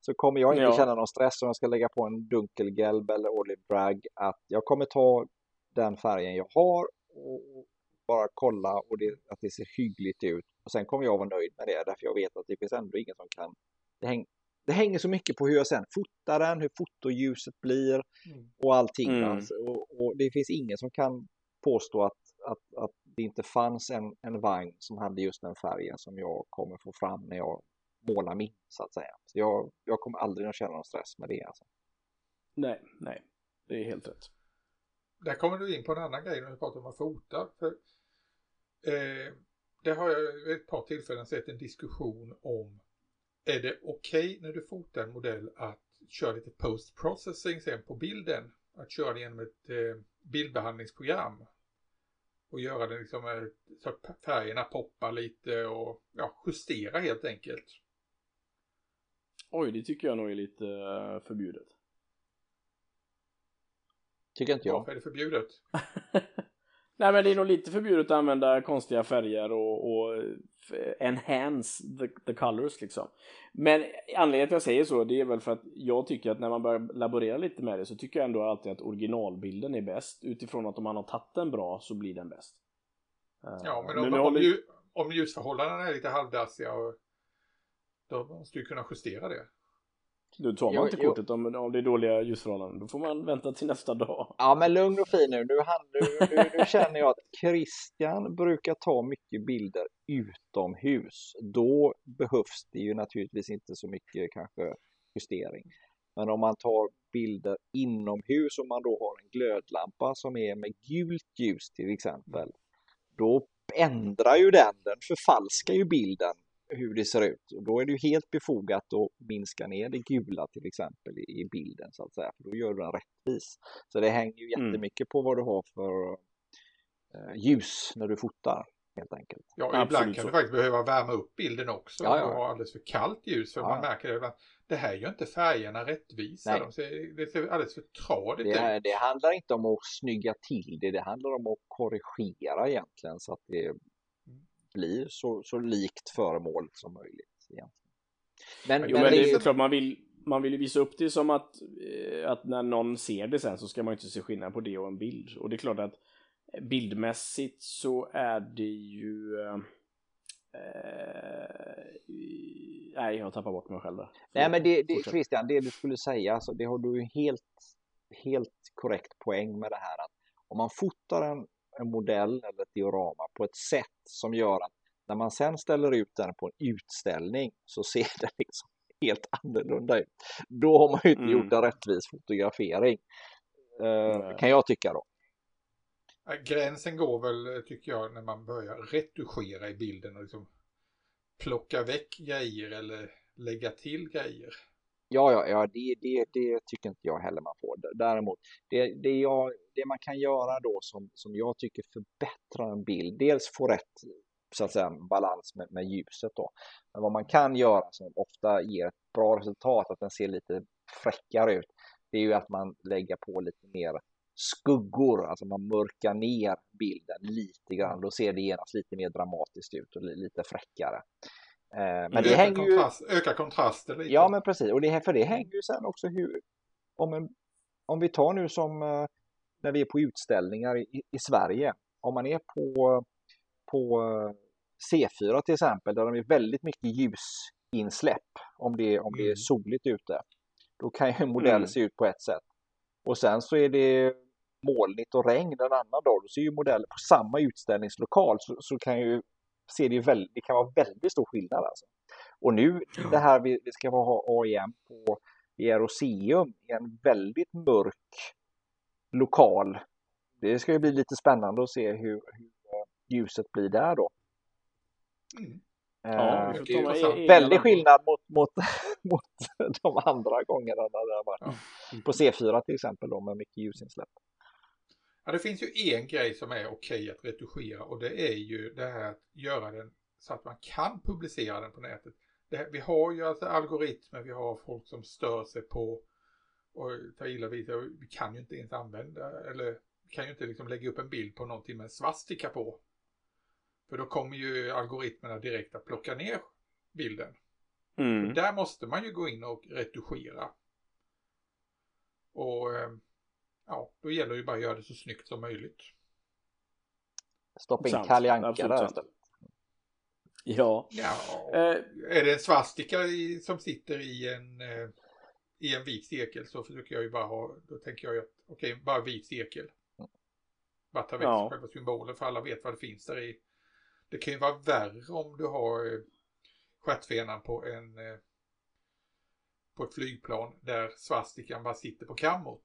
Så kommer jag inte ja. känna någon stress om jag ska lägga på en dunkelgelb eller olive drag att jag kommer ta den färgen jag har och bara kolla och det, att det ser hyggligt ut. Och sen kommer jag vara nöjd med det därför jag vet att det finns ändå ingen som kan det, häng, det hänger så mycket på hur jag sen fotar den, hur fotoljuset blir mm. och allting. Mm. Alltså. Och, och, det finns ingen som kan påstå att, att, att det inte fanns en, en vagn som hade just den färgen som jag kommer få fram när jag målar min så att säga. Så jag, jag kommer aldrig att känna någon stress med det alltså. Nej, nej, det är helt rätt. Där kommer du in på en annan grej när vi pratar om att fota. För, eh, det har jag vid ett par tillfällen sett en diskussion om är det okej okay när du fotar en modell att köra lite post processing sen på bilden? Att köra det genom ett eh, bildbehandlingsprogram och göra det liksom så att färgerna poppar lite och ja, justera helt enkelt. Oj, det tycker jag nog är lite eh, förbjudet. Tycker inte jag. Varför är det förbjudet? Nej men det är nog lite förbjudet att använda konstiga färger och, och enhance the, the colors liksom. Men anledningen till att jag säger så det är väl för att jag tycker att när man börjar laborera lite med det så tycker jag ändå alltid att originalbilden är bäst utifrån att om man har tagit den bra så blir den bäst. Ja men om, men om, håller... om ljusförhållandena är lite halvdassiga och då måste du kunna justera det. Då tar man jo, inte kortet om, om det är dåliga ljusförhållanden. Då får man vänta till nästa dag. Ja, men lugn och fin nu. Nu, nu, nu, nu känner jag att Christian brukar ta mycket bilder utomhus. Då behövs det ju naturligtvis inte så mycket kanske justering. Men om man tar bilder inomhus och man då har en glödlampa som är med gult ljus till exempel. Då ändrar ju den, den förfalskar ju bilden hur det ser ut. Och då är det ju helt befogat att minska ner det gula till exempel i bilden så att säga, för då gör du den rättvis. Så det hänger ju mm. jättemycket mm. på vad du har för eh, ljus när du fotar helt enkelt. Ja, ibland Absolut kan så. du faktiskt behöva värma upp bilden också ja, ja. och ha alldeles för kallt ljus för ja, man märker det ibland. Det här gör inte färgerna rättvisa. De ser, det ser alldeles för tradigt ut. Det handlar inte om att snygga till det, det handlar om att korrigera egentligen så att det blir så, så likt föremålet som möjligt. Egentligen. Men, jo, men, men det är klart man vill, man vill visa upp det som att, eh, att när någon ser det sen så ska man inte se skillnad på det och en bild. Och det är klart att bildmässigt så är det ju eh, nej, jag tappar bort mig själv där. Nej, men det, det Christian, det du skulle säga, alltså, det har du ju helt, helt korrekt poäng med det här att om man fotar en, en modell eller ett diorama på ett sätt som gör att när man sen ställer ut den på en utställning så ser den liksom helt annorlunda ut. Då har man ju inte mm. gjort en rättvis fotografering. Eh, kan jag tycka då. Gränsen går väl, tycker jag, när man börjar retuschera i bilden och liksom plocka väck grejer eller lägga till grejer. Ja, ja, ja det, det, det tycker inte jag heller man får. Däremot, det, det, jag, det man kan göra då som, som jag tycker förbättrar en bild, dels få rätt så att säga balans med, med ljuset då. Men vad man kan göra som ofta ger ett bra resultat, att den ser lite fräckare ut, det är ju att man lägger på lite mer skuggor, alltså man mörkar ner bilden lite grann. Då ser det genast lite mer dramatiskt ut och lite fräckare. Eh, men det, det hänger kontrast, ju... Ökar kontrasten lite. Ja, men precis. Och det, för det hänger ju sen också hur... Om, en, om vi tar nu som eh, när vi är på utställningar i, i Sverige. Om man är på, på eh, C4 till exempel, där de är väldigt mycket ljusinsläpp, om det, om det är mm. soligt ute. Då kan ju en modell mm. se ut på ett sätt. Och sen så är det molnigt och regn en annan dag, då ser ju modellen på samma utställningslokal så, så kan ju se det, väldigt, det kan vara väldigt stor skillnad alltså. Och nu det här vi, vi ska ha AIM på i Aeroseum i en väldigt mörk lokal. Det ska ju bli lite spännande att se hur, hur ljuset blir där då. Mm. Ja, eh, väldig skillnad mot, mot, mot de andra gångerna när det har varit ja. på C4 till exempel då med mycket ljusinsläpp. Ja, det finns ju en grej som är okej att retuschera och det är ju det här att göra den så att man kan publicera den på nätet. Här, vi har ju alltså algoritmer, vi har folk som stör sig på och tar illa vid sig. Vi kan ju inte ens använda eller vi kan ju inte liksom lägga upp en bild på någonting med en svastika på. För då kommer ju algoritmerna direkt att plocka ner bilden. Mm. Där måste man ju gå in och retuschera. Och eh, ja, då gäller det ju bara att göra det så snyggt som möjligt. Stoppa in Kalle Anka där istället. Ja. ja. Eh. Är det en svastika som sitter i en, eh, i en vit cirkel så försöker jag ju bara ha, då tänker jag ju att okej, okay, bara vit cirkel. Bara ta väck ja. själva symbolen för alla vet vad det finns där i. Det kan ju vara värre om du har eh, stjärtfenan på en på ett flygplan där svastikan bara sitter på kammot.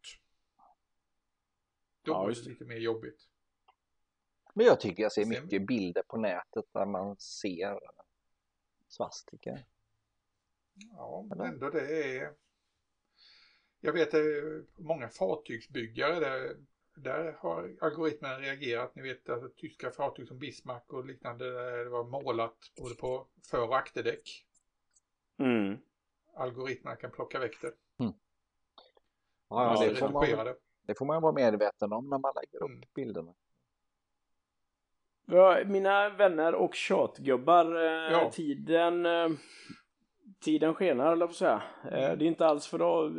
Då ja, är det lite mer jobbigt. Men jag tycker jag ser Sen... mycket bilder på nätet där man ser svastika. Ja, men ändå det är... Jag vet att många fartygsbyggare där, där har algoritmen reagerat. Ni vet att tyska fartyg som Bismarck och liknande där det var målat både på för och akterdäck. Mm. Algoritmerna kan plocka väck det. Mm. Ja, ja det, får man, det får man vara medveten om när man lägger upp mm. bilderna. Ja, mina vänner och tjatgubbar, eh, ja. tiden, eh, tiden skenar, eller på säga. Eh, mm. det är inte alls för att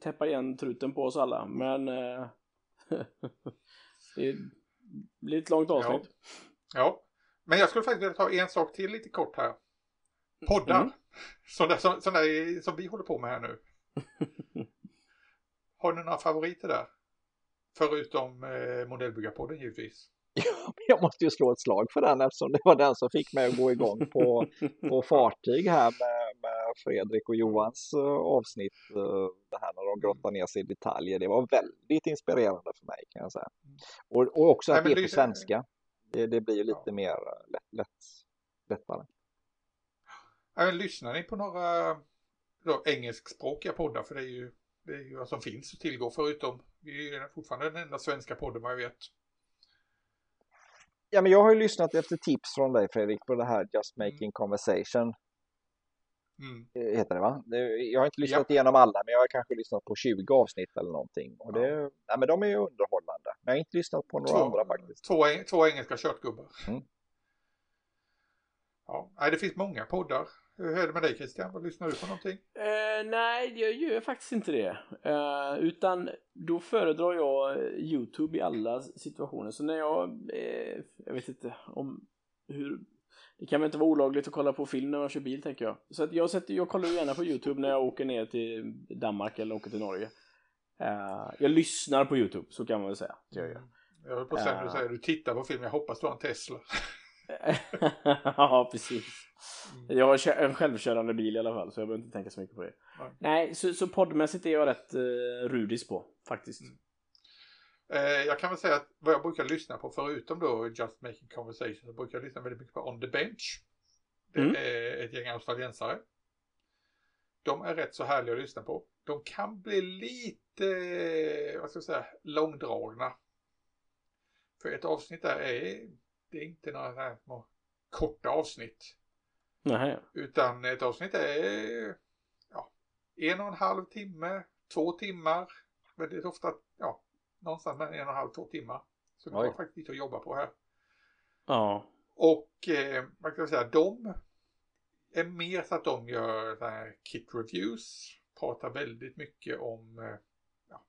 täppa igen truten på oss alla, men det blir ett långt avsnitt. Ja. ja. men jag skulle faktiskt vilja ta en sak till lite kort här. Poddar, mm. sådana som, som vi håller på med här nu. Har ni några favoriter där? Förutom eh, modellbyggarpodden givetvis. jag måste ju slå ett slag för den eftersom det var den som fick mig att gå igång på, på fartyg här med, med Fredrik och Johans uh, avsnitt. Uh, det här när de grottar ner sig i detaljer. Det var väldigt inspirerande för mig kan jag säga. Mm. Och, och också att Nej, det är på svenska. Det, det blir lite ja. mer eh, lätt, lätt, lättare. Lyssnar ni på några då, engelskspråkiga poddar? För det är ju det är ju vad som finns att tillgå förutom, vi är fortfarande den enda svenska podden vad jag vet. Ja, men jag har ju lyssnat efter tips från dig Fredrik på det här Just mm. Making mm. Conversation. Mm. Heter det va? Jag har inte lyssnat ja. igenom alla, men jag har kanske lyssnat på 20 avsnitt eller någonting. Och det, ja. ja men de är ju underhållande. Men jag har inte lyssnat på några två, andra faktiskt. Två, två engelska köttgubbar. Mm. Ja, det finns många poddar. Hur är det med dig Christian? Vad lyssnar du på någonting? Uh, nej, jag gör faktiskt inte det. Uh, utan då föredrar jag YouTube i alla situationer. Så när jag, uh, jag vet inte om hur det kan väl inte vara olagligt att kolla på film när man kör bil tänker jag. Så att jag, sätter, jag kollar gärna på YouTube när jag åker ner till Danmark eller åker till Norge. jag lyssnar på YouTube, så kan man väl säga. Jag gör. Jag höll på att säga, du tittar på film, jag hoppas du har en Tesla. ja, precis. Mm. Jag har en självkörande bil i alla fall, så jag behöver inte tänka så mycket på det. Nej, Nej så, så poddmässigt är jag rätt uh, rudis på, faktiskt. Mm. Eh, jag kan väl säga att vad jag brukar lyssna på, förutom då Just Making Conversation, så brukar jag lyssna väldigt mycket på On the Bench. Det mm. är ett gäng australiensare. De är rätt så härliga att lyssna på. De kan bli lite, vad ska jag säga, långdragna. För ett avsnitt där är det är inte några små korta avsnitt. Nej. Utan ett avsnitt är ja, en och en halv timme, två timmar. Väldigt ofta, ja, någonstans mellan en och en halv, två timmar. Så vi har faktiskt lite att jobba på här. Ja. Och eh, man kan säga de är mer så att de gör här kit reviews. Pratar väldigt mycket om eh, ja,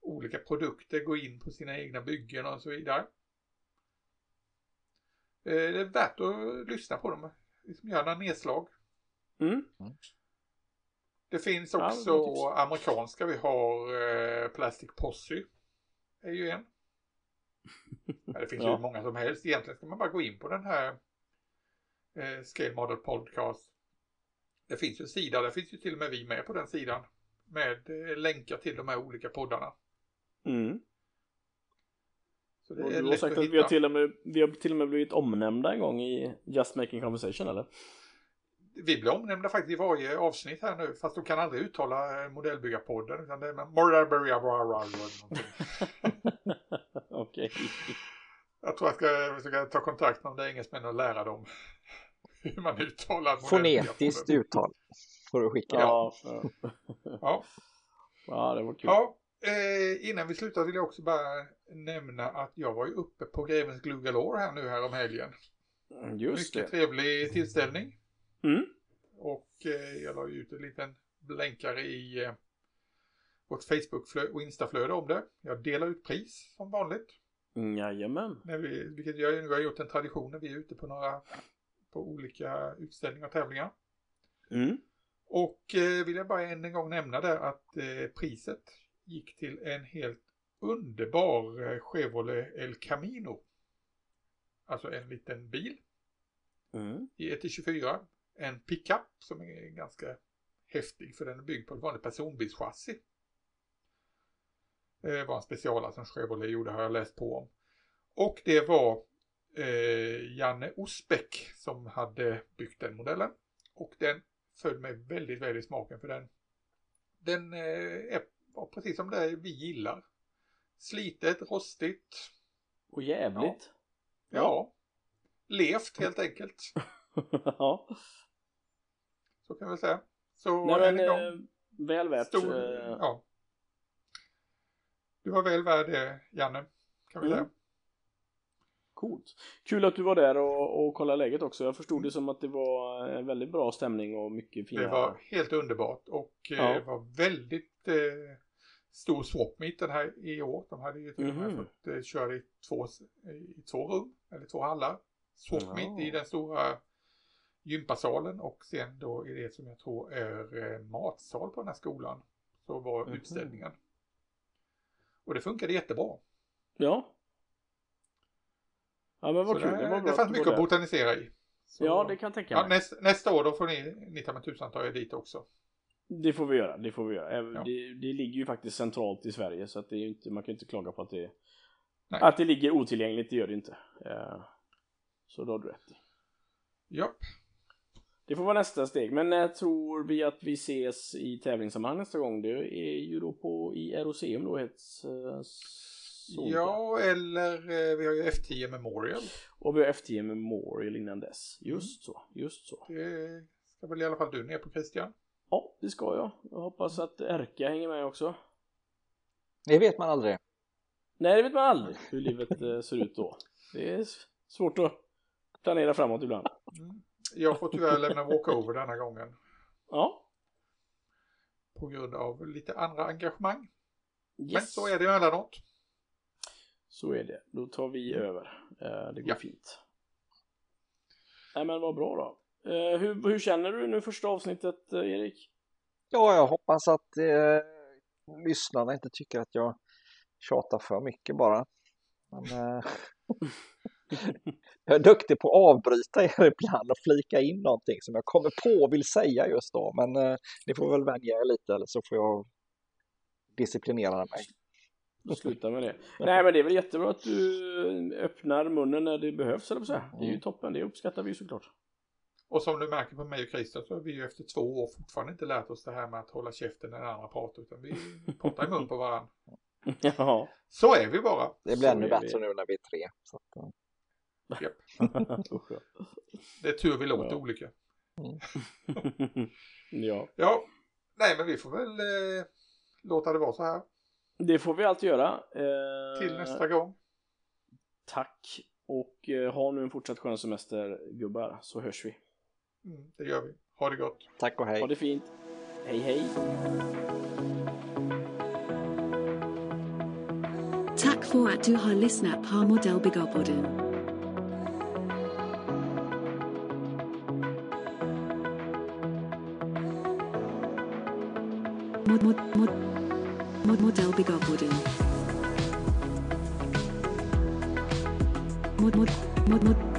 olika produkter, går in på sina egna byggen och så vidare. Eh, det är värt att lyssna på dem. Liksom göra några nedslag. Mm. Det finns Ja, också bra tips. amerikanska. Vi har eh, Plastic Posse. är ju en. Ja, det finns ju Ja. hur många som helst. Egentligen ska man bara gå in på den här eh, Scale Model Podcast. Det finns ju en sida, där finns ju till och med vi med på den sidan. Med eh, länkar till de här olika poddarna. Mm. Så det är du har lätt sagt att att vi har, till och med, vi har till och med blivit omnämnda en gång i Just Making Conversation eller? Vi blir omnämnda faktiskt i varje avsnitt här nu. Fast de kan aldrig uttala eh, modellbyggarpodden. Utan det är. Okej. Jag tror jag ska försöka ta kontakt med de där engelsmännen och lära dem hur man uttalar Fonetiskt uttal får du skicka. Ja. Ja. Ja, ja, det var kul. ja. Eh, innan vi slutar vill jag också bara nämna att jag var ju uppe på Grevens Glue Galore här nu här om helgen. Just Mycket det. trevlig tillställning. Mm. Och eh, jag la ju ut en liten blänkare i eh, vårt Facebook och Instaflöde om det. Jag delar ut pris som vanligt. Jajamän. När vi, vilket jag nu har gjort en tradition när vi är ute på några på olika utställningar och tävlingar. Mm. Och eh, vill jag bara än en gång nämna det att eh, priset gick till en helt underbar eh, Chevrolet El Camino. Alltså en liten bil Mm. i 1-24. En pickup som är ganska häftig för den är byggd på ett vanligt personbilschassi. Det var en specialare som Chevrolet gjorde har jag läst på om. Och det var eh, Janne Osbeck som hade byggt den modellen. Och den föll mig väldigt, väldigt i smaken för den. Den eh, är var precis som det vi gillar. Slitet, rostigt. Och jävligt. Ja. Levt helt enkelt. Ja. Så kan vi säga. Så Nej men en gång. eh, väl värt. Stor, eh, ja. Du var väl värd det, Janne, kan vi Mm. säga. Coolt. Kul att du var där och, och kollade läget också. Jag förstod det som att det var en väldigt bra stämning och mycket fina... Det var helt underbart och eh, Ja. det var väldigt eh, stor swap meet den här i år. De hade ju till och med fått eh, köra i två, i två rum, eller två hallar. Swap Ja. i den stora gympasalen och sen då i det som jag tror är eh, matsal på den här skolan. Så var Mhm. utställningen. Och det funkade jättebra. Ja. Ja men vad kul. det, Det, var bra det fanns mycket att botanisera i. Så- Ja det kan jag tänka Ja, mig. näst, nästa år då får ni, ni ta med tusan ta er dit också. Det får vi göra. Det får vi göra. Ja. Det, det ligger ju faktiskt centralt i Sverige så att det är inte, man kan ju inte klaga på att det Nej. Att det ligger otillgängligt, det gör det inte. Eh, Så då har du rätt i. Ja, Det får vara nästa steg. Men när tror vi att vi ses i tävlingssammanhang nästa gång? Det är ju då på i Eroseum då ett eh, ja eller eh, vi har ju F10 Memorial. Och vi har FTM Memorial innan dess. Mm. Just så, just så. Det ska väl i alla fall du ner på Christian. Ja, det ska jag. Jag hoppas att Erka hänger med också. Det vet man aldrig. Nej, det vet man aldrig hur livet eh, ser ut då. Det är svårt att planera framåt ibland. Jag får tyvärr lämna walkover denna gången. Ja, På grund av lite andra engagemang. Men yes. så är det emellanåt. Så är det. Då tar vi över. Eh, Det går Ja. fint. Nej men vad bra då. Eh, Hur, hur känner du nu första avsnittet eh, Erik? Ja, jag hoppas att eh, lyssnarna inte tycker att jag tjatar för mycket bara. Men, eh, jag är duktig på att avbryta er ibland och flika in någonting som jag kommer på och vill säga just då. Men eh, ni får väl vänja er lite eller så får jag disciplinera mig. Sluta med det. Nej men det är väl jättebra att du öppnar munnen när det behövs eller så. Det är ju Mm. toppen, det uppskattar vi såklart. Och som du märker på mig och Christian så har vi ju efter två år fortfarande inte lärt oss det här med att hålla käften när den andra pratar. Utan vi pratar i mun på varandra. Ja. Så är vi bara. Det Så blir ännu är bättre det. nu när vi är tre. Så att, ja. Det är tur vi låter Ja. olika. ja, Ja, nej men vi får väl eh, låta det vara så här det får vi alltid göra. Eh, till nästa gång. Tack och eh, ha nu en fortsatt skön semester gubbar så hörs vi. Mm, det gör vi. Ha det gott. Tack och hej. Ha det fint. Hej hej. Tack för att du har lyssnat på Modellbyggarpodden. Mod, mod, mod, mod, Modellbyggarpodden. Mod, mod, mod, mod,